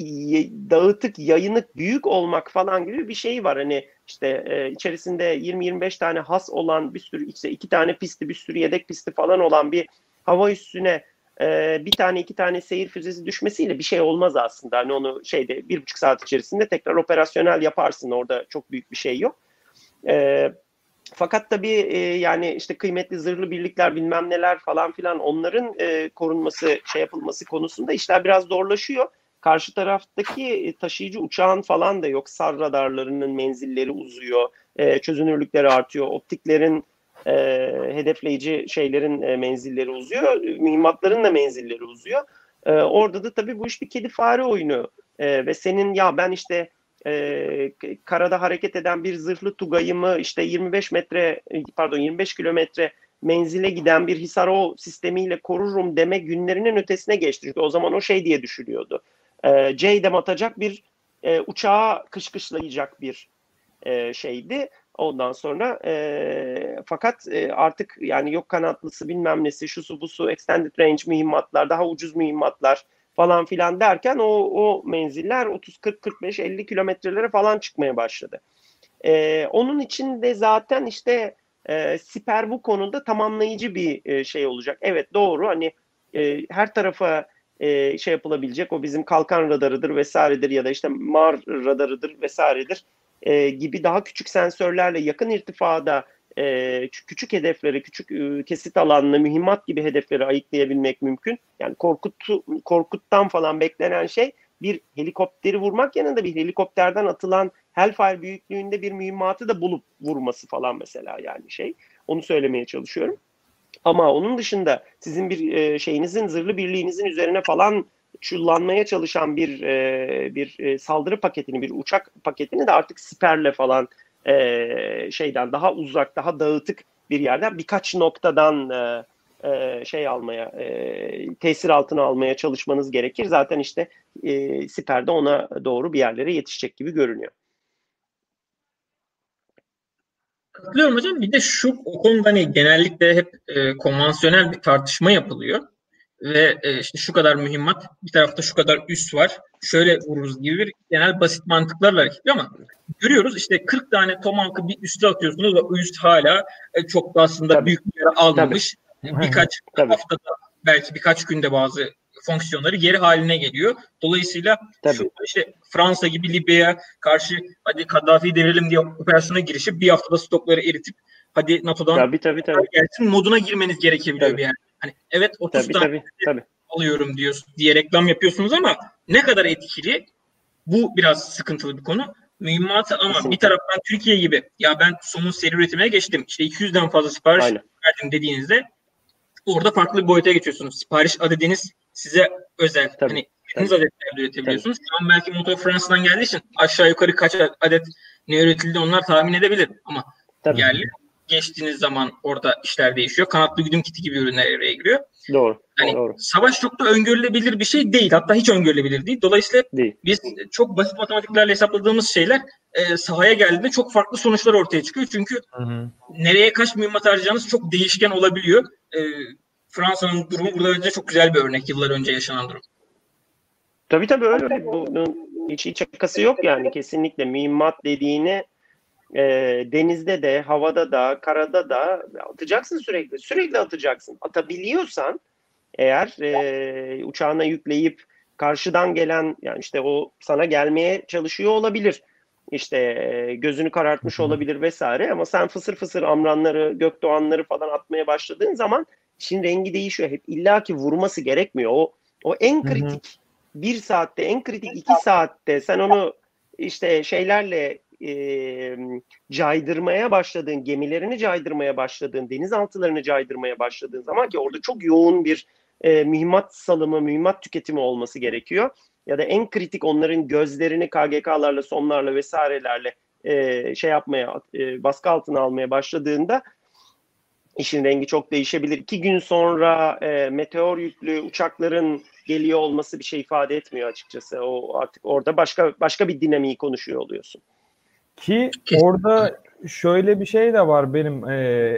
dağıtık, yayınık, büyük olmak falan gibi bir şey var. Hani işte e, içerisinde 20-25 tane has olan bir sürü işte iki tane pisti, bir sürü yedek pisti falan olan bir hava üstüne e, bir tane iki tane seyir füzesi düşmesiyle bir şey olmaz aslında. Hani onu şeyde bir buçuk saat içerisinde tekrar operasyonel yaparsın. Orada çok büyük bir şey yok. E, fakat tabii e, yani işte kıymetli zırhlı birlikler bilmem neler falan filan onların e, korunması şey yapılması konusunda işler biraz zorlaşıyor. Karşı taraftaki e, taşıyıcı uçağın falan da yok. Sar radarlarının menzilleri uzuyor, e, çözünürlükleri artıyor, optiklerin e, hedefleyici şeylerin e, menzilleri uzuyor, mühimmatların da menzilleri uzuyor. E, orada da tabii bu iş bir kedi fare oyunu e, ve senin ya ben işte e, karada hareket eden bir zırhlı tugayımı işte 25 metre pardon 25 kilometre menzile giden bir Hisaro sistemiyle korurum deme günlerinin ötesine geçti. Çünkü o zaman o şey diye düşünülüyordu e, C'dem atacak bir e, uçağa kışkışlayacak bir e, şeydi. Ondan sonra e, fakat e, artık yani yok kanatlısı bilmem nesi şusu busu extended range mühimmatlar daha ucuz mühimmatlar falan filan derken o, o menziller 30 40 45 50 kilometrelere falan çıkmaya başladı. E, onun için de zaten işte e, siper bu konuda tamamlayıcı bir e, şey olacak. Evet doğru hani e, her tarafa e, şey yapılabilecek o bizim kalkan radarıdır vesairedir ya da işte mar radarıdır vesairedir e, gibi daha küçük sensörlerle yakın irtifada e, küçük hedefleri, küçük e, kesit alanlı, mühimmat gibi hedefleri ayıklayabilmek mümkün. Yani korkutu, korkuttan falan beklenen şey bir helikopteri vurmak yanında bir helikopterden atılan Hellfire büyüklüğünde bir mühimmatı da bulup vurması falan mesela yani şey. Onu söylemeye çalışıyorum. Ama onun dışında sizin bir e, şeyinizin zırhlı birliğinizin üzerine falan çullanmaya çalışan bir e, bir e, saldırı paketini, bir uçak paketini de artık siperle falan e, şeyden daha uzak, daha dağıtık bir yerden birkaç noktadan e, e, şey almaya, e, tesir altına almaya çalışmanız gerekir. Zaten işte e, siperde ona doğru bir yerlere yetişecek gibi görünüyor. Katılıyorum hocam. Bir de şu o konuda hani genellikle hep e, konvansiyonel bir tartışma yapılıyor. Ve e, işte şu kadar mühimmat, bir tarafta şu kadar üst var. Şöyle vururuz gibi bir genel basit mantıklarla hareket ama görüyoruz işte 40 tane Tomahawk'ı bir üste atıyorsunuz ve üst hala e, çok da aslında Tabii. büyük bir yere almamış. Tabii. Birkaç Tabii. haftada belki birkaç günde bazı fonksiyonları geri haline geliyor. Dolayısıyla Tabii. şu işte Fransa gibi Libya'ya karşı hadi Kaddafi'yi devirelim diye operasyona girişip bir haftada stokları eritip hadi NATO'dan Tabii tabii tabii. gelsin moduna girmeniz gerekebiliyor Tabii. bir yer. Hani evet 30 Tabii tane tabii. tabii. alıyorum diyorsun diye reklam yapıyorsunuz ama ne kadar etkili bu biraz sıkıntılı bir konu. Mühimmatı ama Kesinlikle. bir taraftan Türkiye gibi ya ben somun seri üretimine geçtim. İşte 200'den fazla sipariş Aynen. verdim dediğinizde orada farklı bir boyuta geçiyorsunuz. Sipariş adediniz size özel. Tabii, Hani istediğiniz adetlerde üretebiliyorsunuz. Şu an belki motor Fransa'dan geldiği için aşağı yukarı kaç adet ne üretildi onlar tahmin edebilir. Ama Tabii. yerli geçtiğiniz zaman orada işler değişiyor. Kanatlı güdüm kiti gibi ürünler devreye giriyor. Doğru. Hani Doğru. savaş çok da öngörülebilir bir şey değil. Hatta hiç öngörülebilir değil. Dolayısıyla Değil. biz çok basit matematiklerle hesapladığımız şeyler e, sahaya geldiğinde çok farklı sonuçlar ortaya çıkıyor. Çünkü Hı hı. nereye kaç mühimmat harcayacağınız çok değişken olabiliyor. E, Fransa'nın durumu burada bence çok güzel bir örnek. Yıllar önce yaşanan durum. Tabii tabii öyle. öyle. Bunun hiç hiç şakası yok yani kesinlikle mühimmat dediğini e, denizde de, havada da, karada da atacaksın sürekli. Sürekli atacaksın. Atabiliyorsan eğer e, uçağına yükleyip karşıdan gelen yani işte o sana gelmeye çalışıyor olabilir. İşte e, gözünü karartmış Hı hı. olabilir vesaire ama sen fısır fısır amranları, gökdoğanları falan atmaya başladığın zaman işin rengi değişiyor. Hep illaki vurması gerekmiyor. O o en Hı hı. kritik bir saatte, en kritik iki saatte sen onu işte şeylerle e, caydırmaya başladığın, gemilerini caydırmaya başladığın, denizaltılarını caydırmaya başladığın zaman ki orada çok yoğun bir e, mühimmat salımı, mühimmat tüketimi olması gerekiyor. Ya da en kritik onların gözlerini KGK'larla, sonlarla vesairelerle e, şey yapmaya, e, baskı altına almaya başladığında işin rengi çok değişebilir. İki gün sonra e, meteor yüklü uçakların geliyor olması bir şey ifade etmiyor açıkçası. O artık orada başka başka bir dinamiği konuşuyor oluyorsun. Ki Kesinlikle. orada şöyle bir şey de var benim e,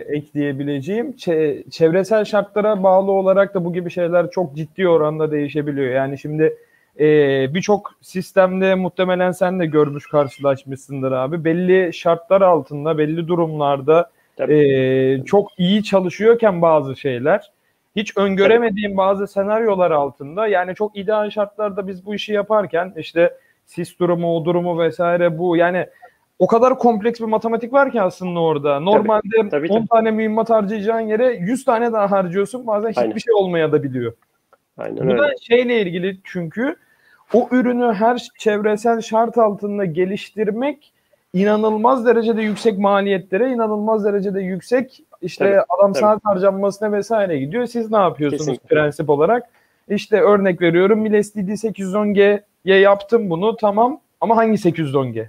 ekleyebileceğim. Çe- çevresel şartlara bağlı olarak da bu gibi şeyler çok ciddi oranda değişebiliyor. Yani şimdi e, birçok sistemde muhtemelen sen de görmüş karşılaşmışsındır abi. Belli şartlar altında, belli durumlarda Tabii. e, çok iyi çalışıyorken bazı şeyler hiç öngöremediğim bazı senaryolar altında yani çok ideal şartlarda biz bu işi yaparken işte sis durumu, o durumu vesaire bu yani o kadar kompleks bir matematik var ki aslında orada. Normalde tabii, 10 tabii. tane mühimmat harcayacağın yere 100 tane daha harcıyorsun. Bazen hiçbir Aynen. şey olmaya da biliyor. Aynen Bu da öyle. şeyle ilgili çünkü o ürünü her çevresel şart altında geliştirmek inanılmaz derecede yüksek maliyetlere, inanılmaz derecede yüksek işte Tabii, adam tabii. saat harcanmasına vesaire gidiyor. Siz ne yapıyorsunuz Kesinlikle. prensip olarak? İşte örnek veriyorum Miles DD 810G'ye yaptım bunu tamam ama hangi 810G?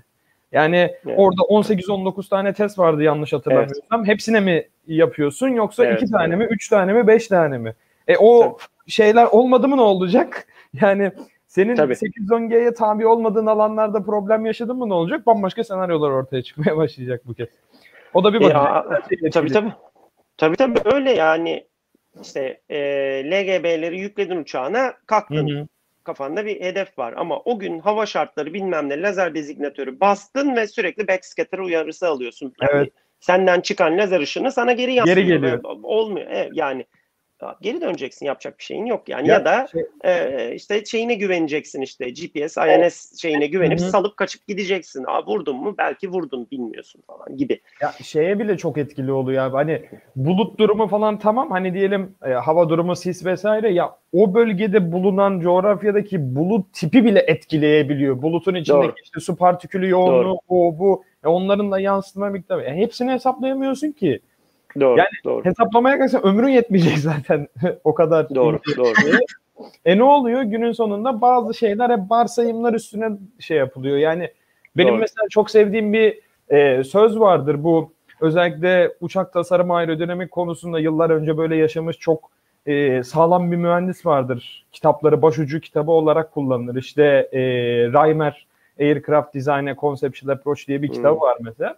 Yani Evet. orada 18-19 tane test vardı yanlış hatırlamıyorsam. Hepsine mi yapıyorsun yoksa Evet, iki tane evet. mi, üç tane mi, beş tane mi? E o şeyler olmadı mı ne olacak? Yani senin Tabii. 810G'ye tabi olmadığın alanlarda problem yaşadın mı ne olacak? Bambaşka senaryolar ortaya çıkmaya başlayacak bu kez. O da bir E, a- açısı. Tabii tabii. Tabii tabii öyle yani işte e, LGB'leri yükledin uçağına Hı kalktın. hı. Kafanda bir hedef var ama o gün hava şartları bilmem ne lazer dezignatörü bastın ve sürekli backscatter uyarısı alıyorsun. Yani Evet. Senden çıkan lazer ışını sana geri yansıyor. geliyor. Ve Olmuyor. Evet, yani geri döneceksin yapacak bir şeyin yok yani Ya ya, da şey- e, işte şeyine güveneceksin işte GPS, INS şeyine güvenip Hı salıp kaçıp gideceksin. Aa, vurdun mu belki vurdun bilmiyorsun falan gibi. Ya şeye bile çok etkili oluyor abi. Hani bulut durumu falan tamam. Hani diyelim e, hava durumu, sis vesaire ya o bölgede bulunan coğrafyadaki bulut tipi bile etkileyebiliyor. Bulutun içindeki Doğru. işte su partikülü yoğunluğu, Doğru. o bu. E, onların da yansıtma miktarı. E, hepsini hesaplayamıyorsun ki. Doğru, Yani doğru, Hesaplamaya kalksan ömrün yetmeyecek zaten o kadar. doğru, doğru. E ne oluyor? Günün sonunda bazı şeyler hep varsayımlar üstüne şey yapılıyor. Yani benim Doğru. mesela çok sevdiğim bir e, söz vardır. Bu özellikle uçak tasarım aerodinamik konusunda yıllar önce böyle yaşamış çok e, sağlam bir mühendis vardır. Kitapları başucu kitabı olarak kullanılır. İşte e, Reimer Aircraft Design and Conceptual Approach diye bir Hmm. kitabı var mesela.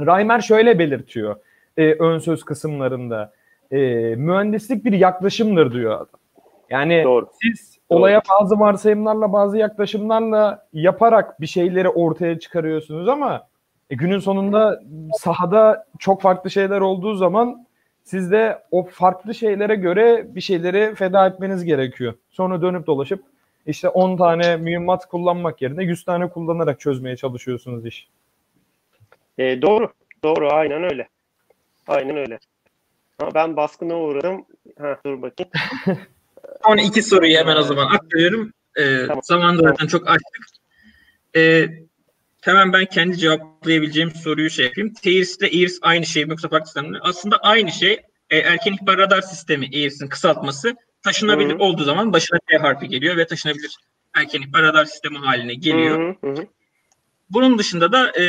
Reimer şöyle belirtiyor e, ön söz kısımlarında. E, mühendislik bir yaklaşımdır diyor adam. Yani Doğru. siz olaya bazı varsayımlarla, bazı yaklaşımlarla yaparak bir şeyleri ortaya çıkarıyorsunuz ama e, günün sonunda sahada çok farklı şeyler olduğu zaman siz de o farklı şeylere göre bir şeyleri feda etmeniz gerekiyor. Sonra dönüp dolaşıp işte 10 tane mühimmat kullanmak yerine 100 tane kullanarak çözmeye çalışıyorsunuz iş. E, doğru. Doğru. Aynen öyle. Aynen öyle. Ama ben baskına uğradım. Ha, dur bakayım. Son iki soruyu hemen o zaman aktarıyorum. Ee, Tamam. Zamanında zaten çok açtık. Ee, hemen ben kendi cevaplayabileceğim soruyu şey yapayım. TEIRS ile EIRS aynı şey mi yoksa farklı sistem mi? Aslında aynı şey. E, erken ihbar radar sistemi EIRS'in kısaltması taşınabilir Hı hı. olduğu zaman başına T harfi geliyor ve taşınabilir erken ihbar radar sistemi haline geliyor. Hı hı, hı. Bunun dışında da e,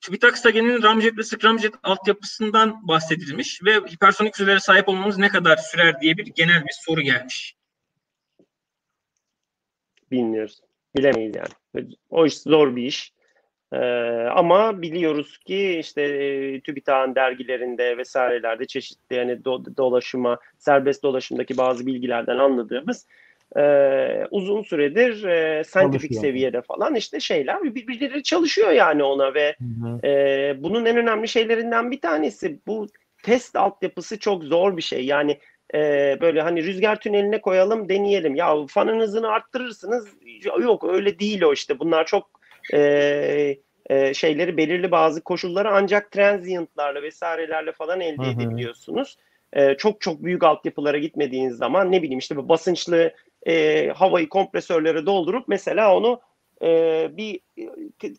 TÜBİTAK SAGE'nin Ramjet ve Scramjet altyapısından bahsedilmiş ve hipersonik sürelere sahip olmamız ne kadar sürer diye bir genel bir soru gelmiş. Bilmiyoruz. Bilemeyiz yani. O iş zor bir iş. Ee, ama biliyoruz ki işte e, TÜBİTAK'ın dergilerinde vesairelerde çeşitli yani do- dolaşıma, serbest dolaşımdaki bazı bilgilerden anladığımız e, uzun süredir e, scientific seviyede falan işte şeyler birbirleri çalışıyor yani ona ve ee, bunun en önemli şeylerinden bir tanesi bu test altyapısı çok zor bir şey. Yani e, böyle hani rüzgar tüneline koyalım deneyelim. Ya fanın hızını arttırırsınız. Yok öyle değil o işte. Bunlar çok e, e, şeyleri belirli bazı koşulları ancak transientlarla vesairelerle falan elde Hı hı. edebiliyorsunuz. E, çok çok büyük altyapılara gitmediğiniz zaman ne bileyim işte bu basınçlı e, havayı kompresörlere doldurup mesela onu e, bir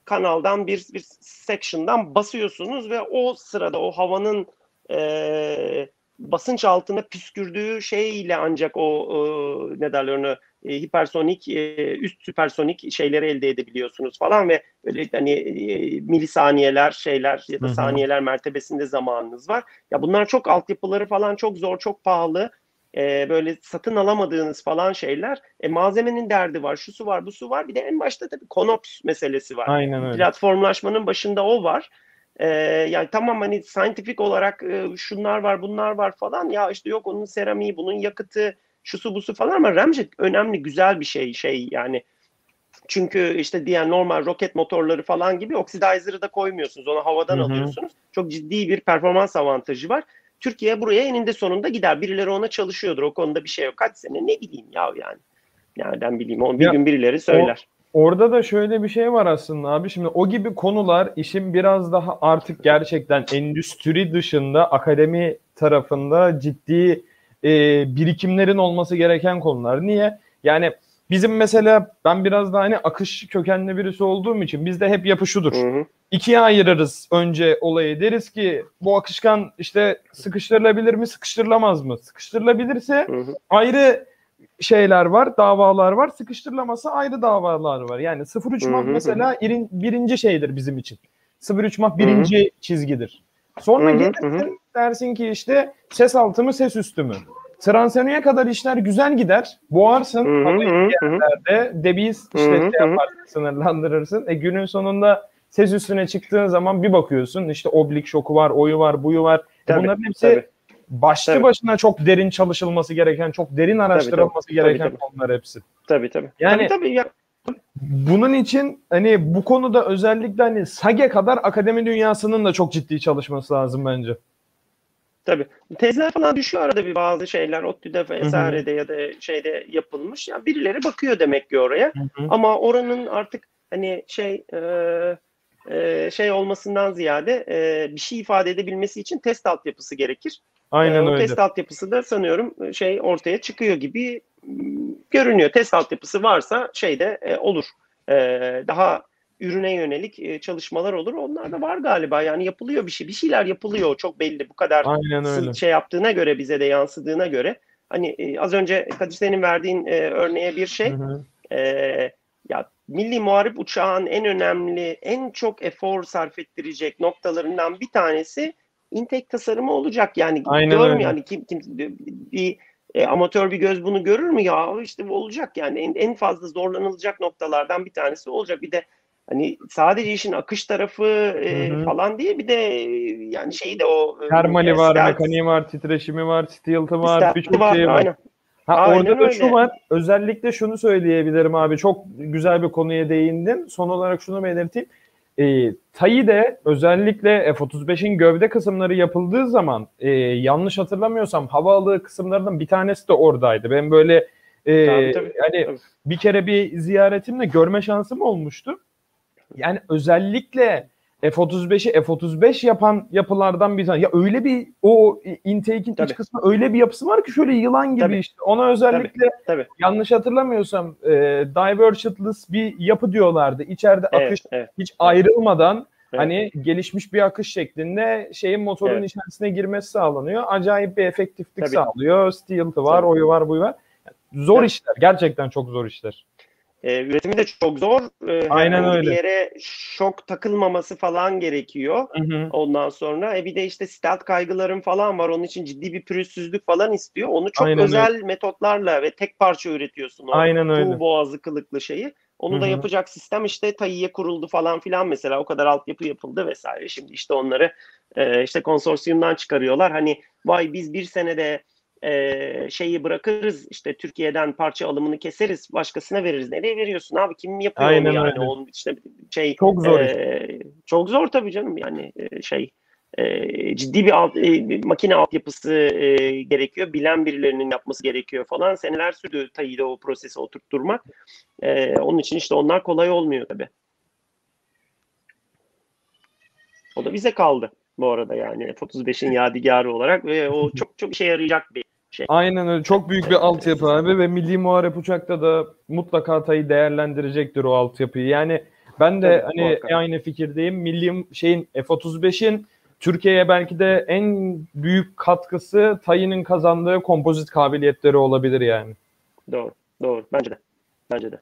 kanaldan bir, bir section'dan basıyorsunuz ve o sırada o havanın e, basınç altında püskürdüğü şeyle ancak o e, ne derler onu e, hipersonik e, üst süpersonik şeyleri elde edebiliyorsunuz falan ve böyle hani e, milisaniyeler şeyler ya da saniyeler mertebesinde zamanınız var. Ya bunlar çok altyapıları falan çok zor, çok pahalı. E, böyle satın alamadığınız falan şeyler. E, malzemenin derdi var, şu su var, bu su var. Bir de en başta tabii konops meselesi var Aynen öyle. platformlaşmanın başında o var. Ee, yani tamam hani scientific olarak e, şunlar var bunlar var falan ya işte yok onun seramiği bunun yakıtı şusu busu falan ama Ramjet önemli güzel bir şey şey yani çünkü işte diğer normal roket motorları falan gibi oxidizer'ı da koymuyorsunuz onu havadan Hı hı. alıyorsunuz çok ciddi bir performans avantajı var Türkiye buraya eninde sonunda gider birileri ona çalışıyordur o konuda bir şey yok kaç sene ne bileyim ya yani nereden bileyim onu bir Ya, gün birileri söyler. Orada da şöyle bir şey var aslında abi. Şimdi o gibi konular işin biraz daha artık gerçekten endüstri dışında akademi tarafında ciddi e, birikimlerin olması gereken konular. Niye? Yani bizim mesela ben biraz daha hani akış kökenli birisi olduğum için bizde hep yapı şudur. Hı hı. ikiye ayırırız önce olayı. Deriz ki bu akışkan işte sıkıştırılabilir mi, sıkıştırılamaz mı? Sıkıştırılabilirse Hı hı. ayrı şeyler var, davalar var. Sıkıştırılamazsa ayrı davalar var. Yani 0-3 Hı mah hı mesela irin- birinci şeydir bizim için. 0-3 mah birinci çizgidir. Sonra Hı hı, gelirsin hı hı. dersin ki işte ses altı mı ses üstü mü? Transeniye kadar işler güzel gider. Boğarsın Hı hı, havayı hı hı, hı hı. de debiyi işte Hı şey hı. yaparsın, sınırlandırırsın. E günün sonunda ses üstüne çıktığın zaman bir bakıyorsun işte oblik şoku var, oyu var, buyu var. E Tabii, Bunların hepsi tabii. başlı Tabii. başına çok derin çalışılması gereken, çok derin araştırılması tabii, gereken tabii. konular hepsi. Tabii tabii. Yani- tabii, tabii ya. Bunun için hani bu konuda özellikle hani SAGE kadar akademi dünyasının da çok ciddi çalışması lazım bence. Tabii. Tezler falan düşüyor arada bir bazı şeyler. ODTÜ'de vesairede ya da şeyde yapılmış. Ya birileri bakıyor demek ki oraya. Ama oranın artık hani şey e, e, şey olmasından ziyade e, bir şey ifade edebilmesi için test altyapısı gerekir. Aynen E, o öyle. test altyapısı da sanıyorum e, şey ortaya çıkıyor gibi görünüyor. Test altyapısı varsa şeyde e, olur. E, daha ürüne yönelik e, çalışmalar olur. Onlar da var galiba. Yani yapılıyor bir şey. Bir şeyler yapılıyor. Çok belli. Bu kadar Aynen öyle. şey yaptığına göre bize de yansıdığına göre hani e, az önce Kadir senin verdiğin e, örneğe bir şey Hı hı. e, ya milli muharip uçağın en önemli en çok efor sarf ettirecek noktalarından bir tanesi intek tasarımı olacak yani Aynen görmüyor öyle. yani kim, kim bir e, amatör bir göz bunu görür mü ya işte bu olacak yani en, en fazla zorlanılacak noktalardan bir tanesi olacak bir de hani sadece işin akış tarafı e, Hı hı. falan değil bir de e, yani şey de o e, Termali var, stealth- mekaniği var, titreşimi var, stealth'ı var, birçok şey var. aynen. Ha, Aynen orada da öyle. şu var. Özellikle şunu söyleyebilirim abi. Çok güzel bir konuya değindin. Son olarak şunu belirteyim. E, TAI'de özellikle F-35'in gövde kısımları yapıldığı zaman e, yanlış hatırlamıyorsam havaalı kısımlarından bir tanesi de oradaydı. Ben böyle e, Tabii, tabii, hani tabii. bir kere bir ziyaretimle görme şansım olmuştu. Yani özellikle F-35'i F-35 yapan yapılardan bir tane. Ya öyle bir o intake'in Tabii. iç kısmı öyle bir yapısı var ki şöyle yılan gibi Tabii. işte. Ona özellikle Tabii. yanlış hatırlamıyorsam e, divergentless bir yapı diyorlardı. İçeride Evet, akış evet. hiç ayrılmadan Evet. hani gelişmiş bir akış şeklinde şeyin motorun Evet. içerisine girmesi sağlanıyor. Acayip bir efektiflik Tabii. sağlıyor. Stealth'ı var, Tabii. oyu var, buyu var. Zor Tabii. işler. Gerçekten çok zor işler. E, üretimi de çok zor. E, Aynen öyle. Bir yere şok takılmaması falan gerekiyor. Hı hı. Ondan sonra e bir de işte stealth kaygıların falan var. Onun için ciddi bir pürüzsüzlük falan istiyor. Onu çok Aynen özel metotlarla ve tek parça üretiyorsun o Aynen öyle. tuğ boğazı kılıklı şeyi. Onu Hı da yapacak sistem işte TAI'ye kuruldu falan filan mesela o kadar altyapı yapıldı vesaire. Şimdi işte onları e, işte konsorsiyumdan çıkarıyorlar. Hani vay biz bir senede e, şeyi bırakırız işte Türkiye'den parça alımını keseriz başkasına veririz. Nereye veriyorsun abi? Kim yapıyor Aynen onu yani? öyle. Onun işte şey Çok zor e, çok zor tabii canım yani e, şey e, ciddi bir alt, e, makine altyapısı e, gerekiyor. Bilen birilerinin yapması gerekiyor falan. Seneler sürdü TAI'de o prosesi oturtturmak. E, onun için işte onlar kolay olmuyor tabii. O da bize kaldı bu arada yani F-35'in yadigarı olarak ve o çok çok işe yarayacak bir şey. Aynen öyle. Çok büyük bir altyapı abi ve Milli Muharep Uçak'ta da mutlaka TAI değerlendirecektir o altyapıyı. Yani ben de Tabii, hani muhakkak. aynı fikirdeyim. Milli şeyin F-35'in Türkiye'ye belki de en büyük katkısı TAI'nin kazandığı kompozit kabiliyetleri olabilir yani. Doğru. Doğru. Bence de. Bence de.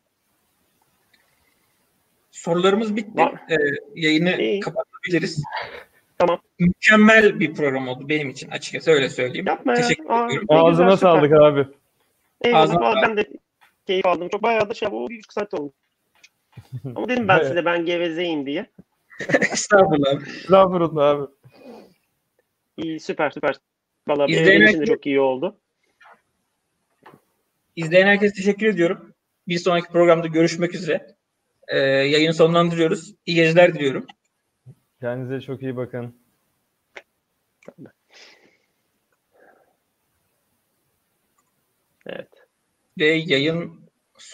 Sorularımız bitti. Var. Ee, yayını İyi. kapatabiliriz. Tamam. Mükemmel bir program oldu benim için açıkçası öyle söyleyeyim. Yapma ya. Teşekkür Aa, ediyorum. Güzel, Ağzına süper. sağlık abi. Eyvallah. Ağzına sağlık. ben de keyif aldım. Çok bayağı da şey o bir buçuk saat oldu. Ama dedim ben Evet. size ben gevezeyim diye. Estağfurullah. Estağfurullah abi. İyi süper süper. Valla benim için de çok iyi oldu. İzleyen herkese teşekkür ediyorum. Bir sonraki programda görüşmek üzere. Ee, yayını sonlandırıyoruz. İyi geceler diliyorum. Kendinize çok iyi bakın. Evet. Ve yayın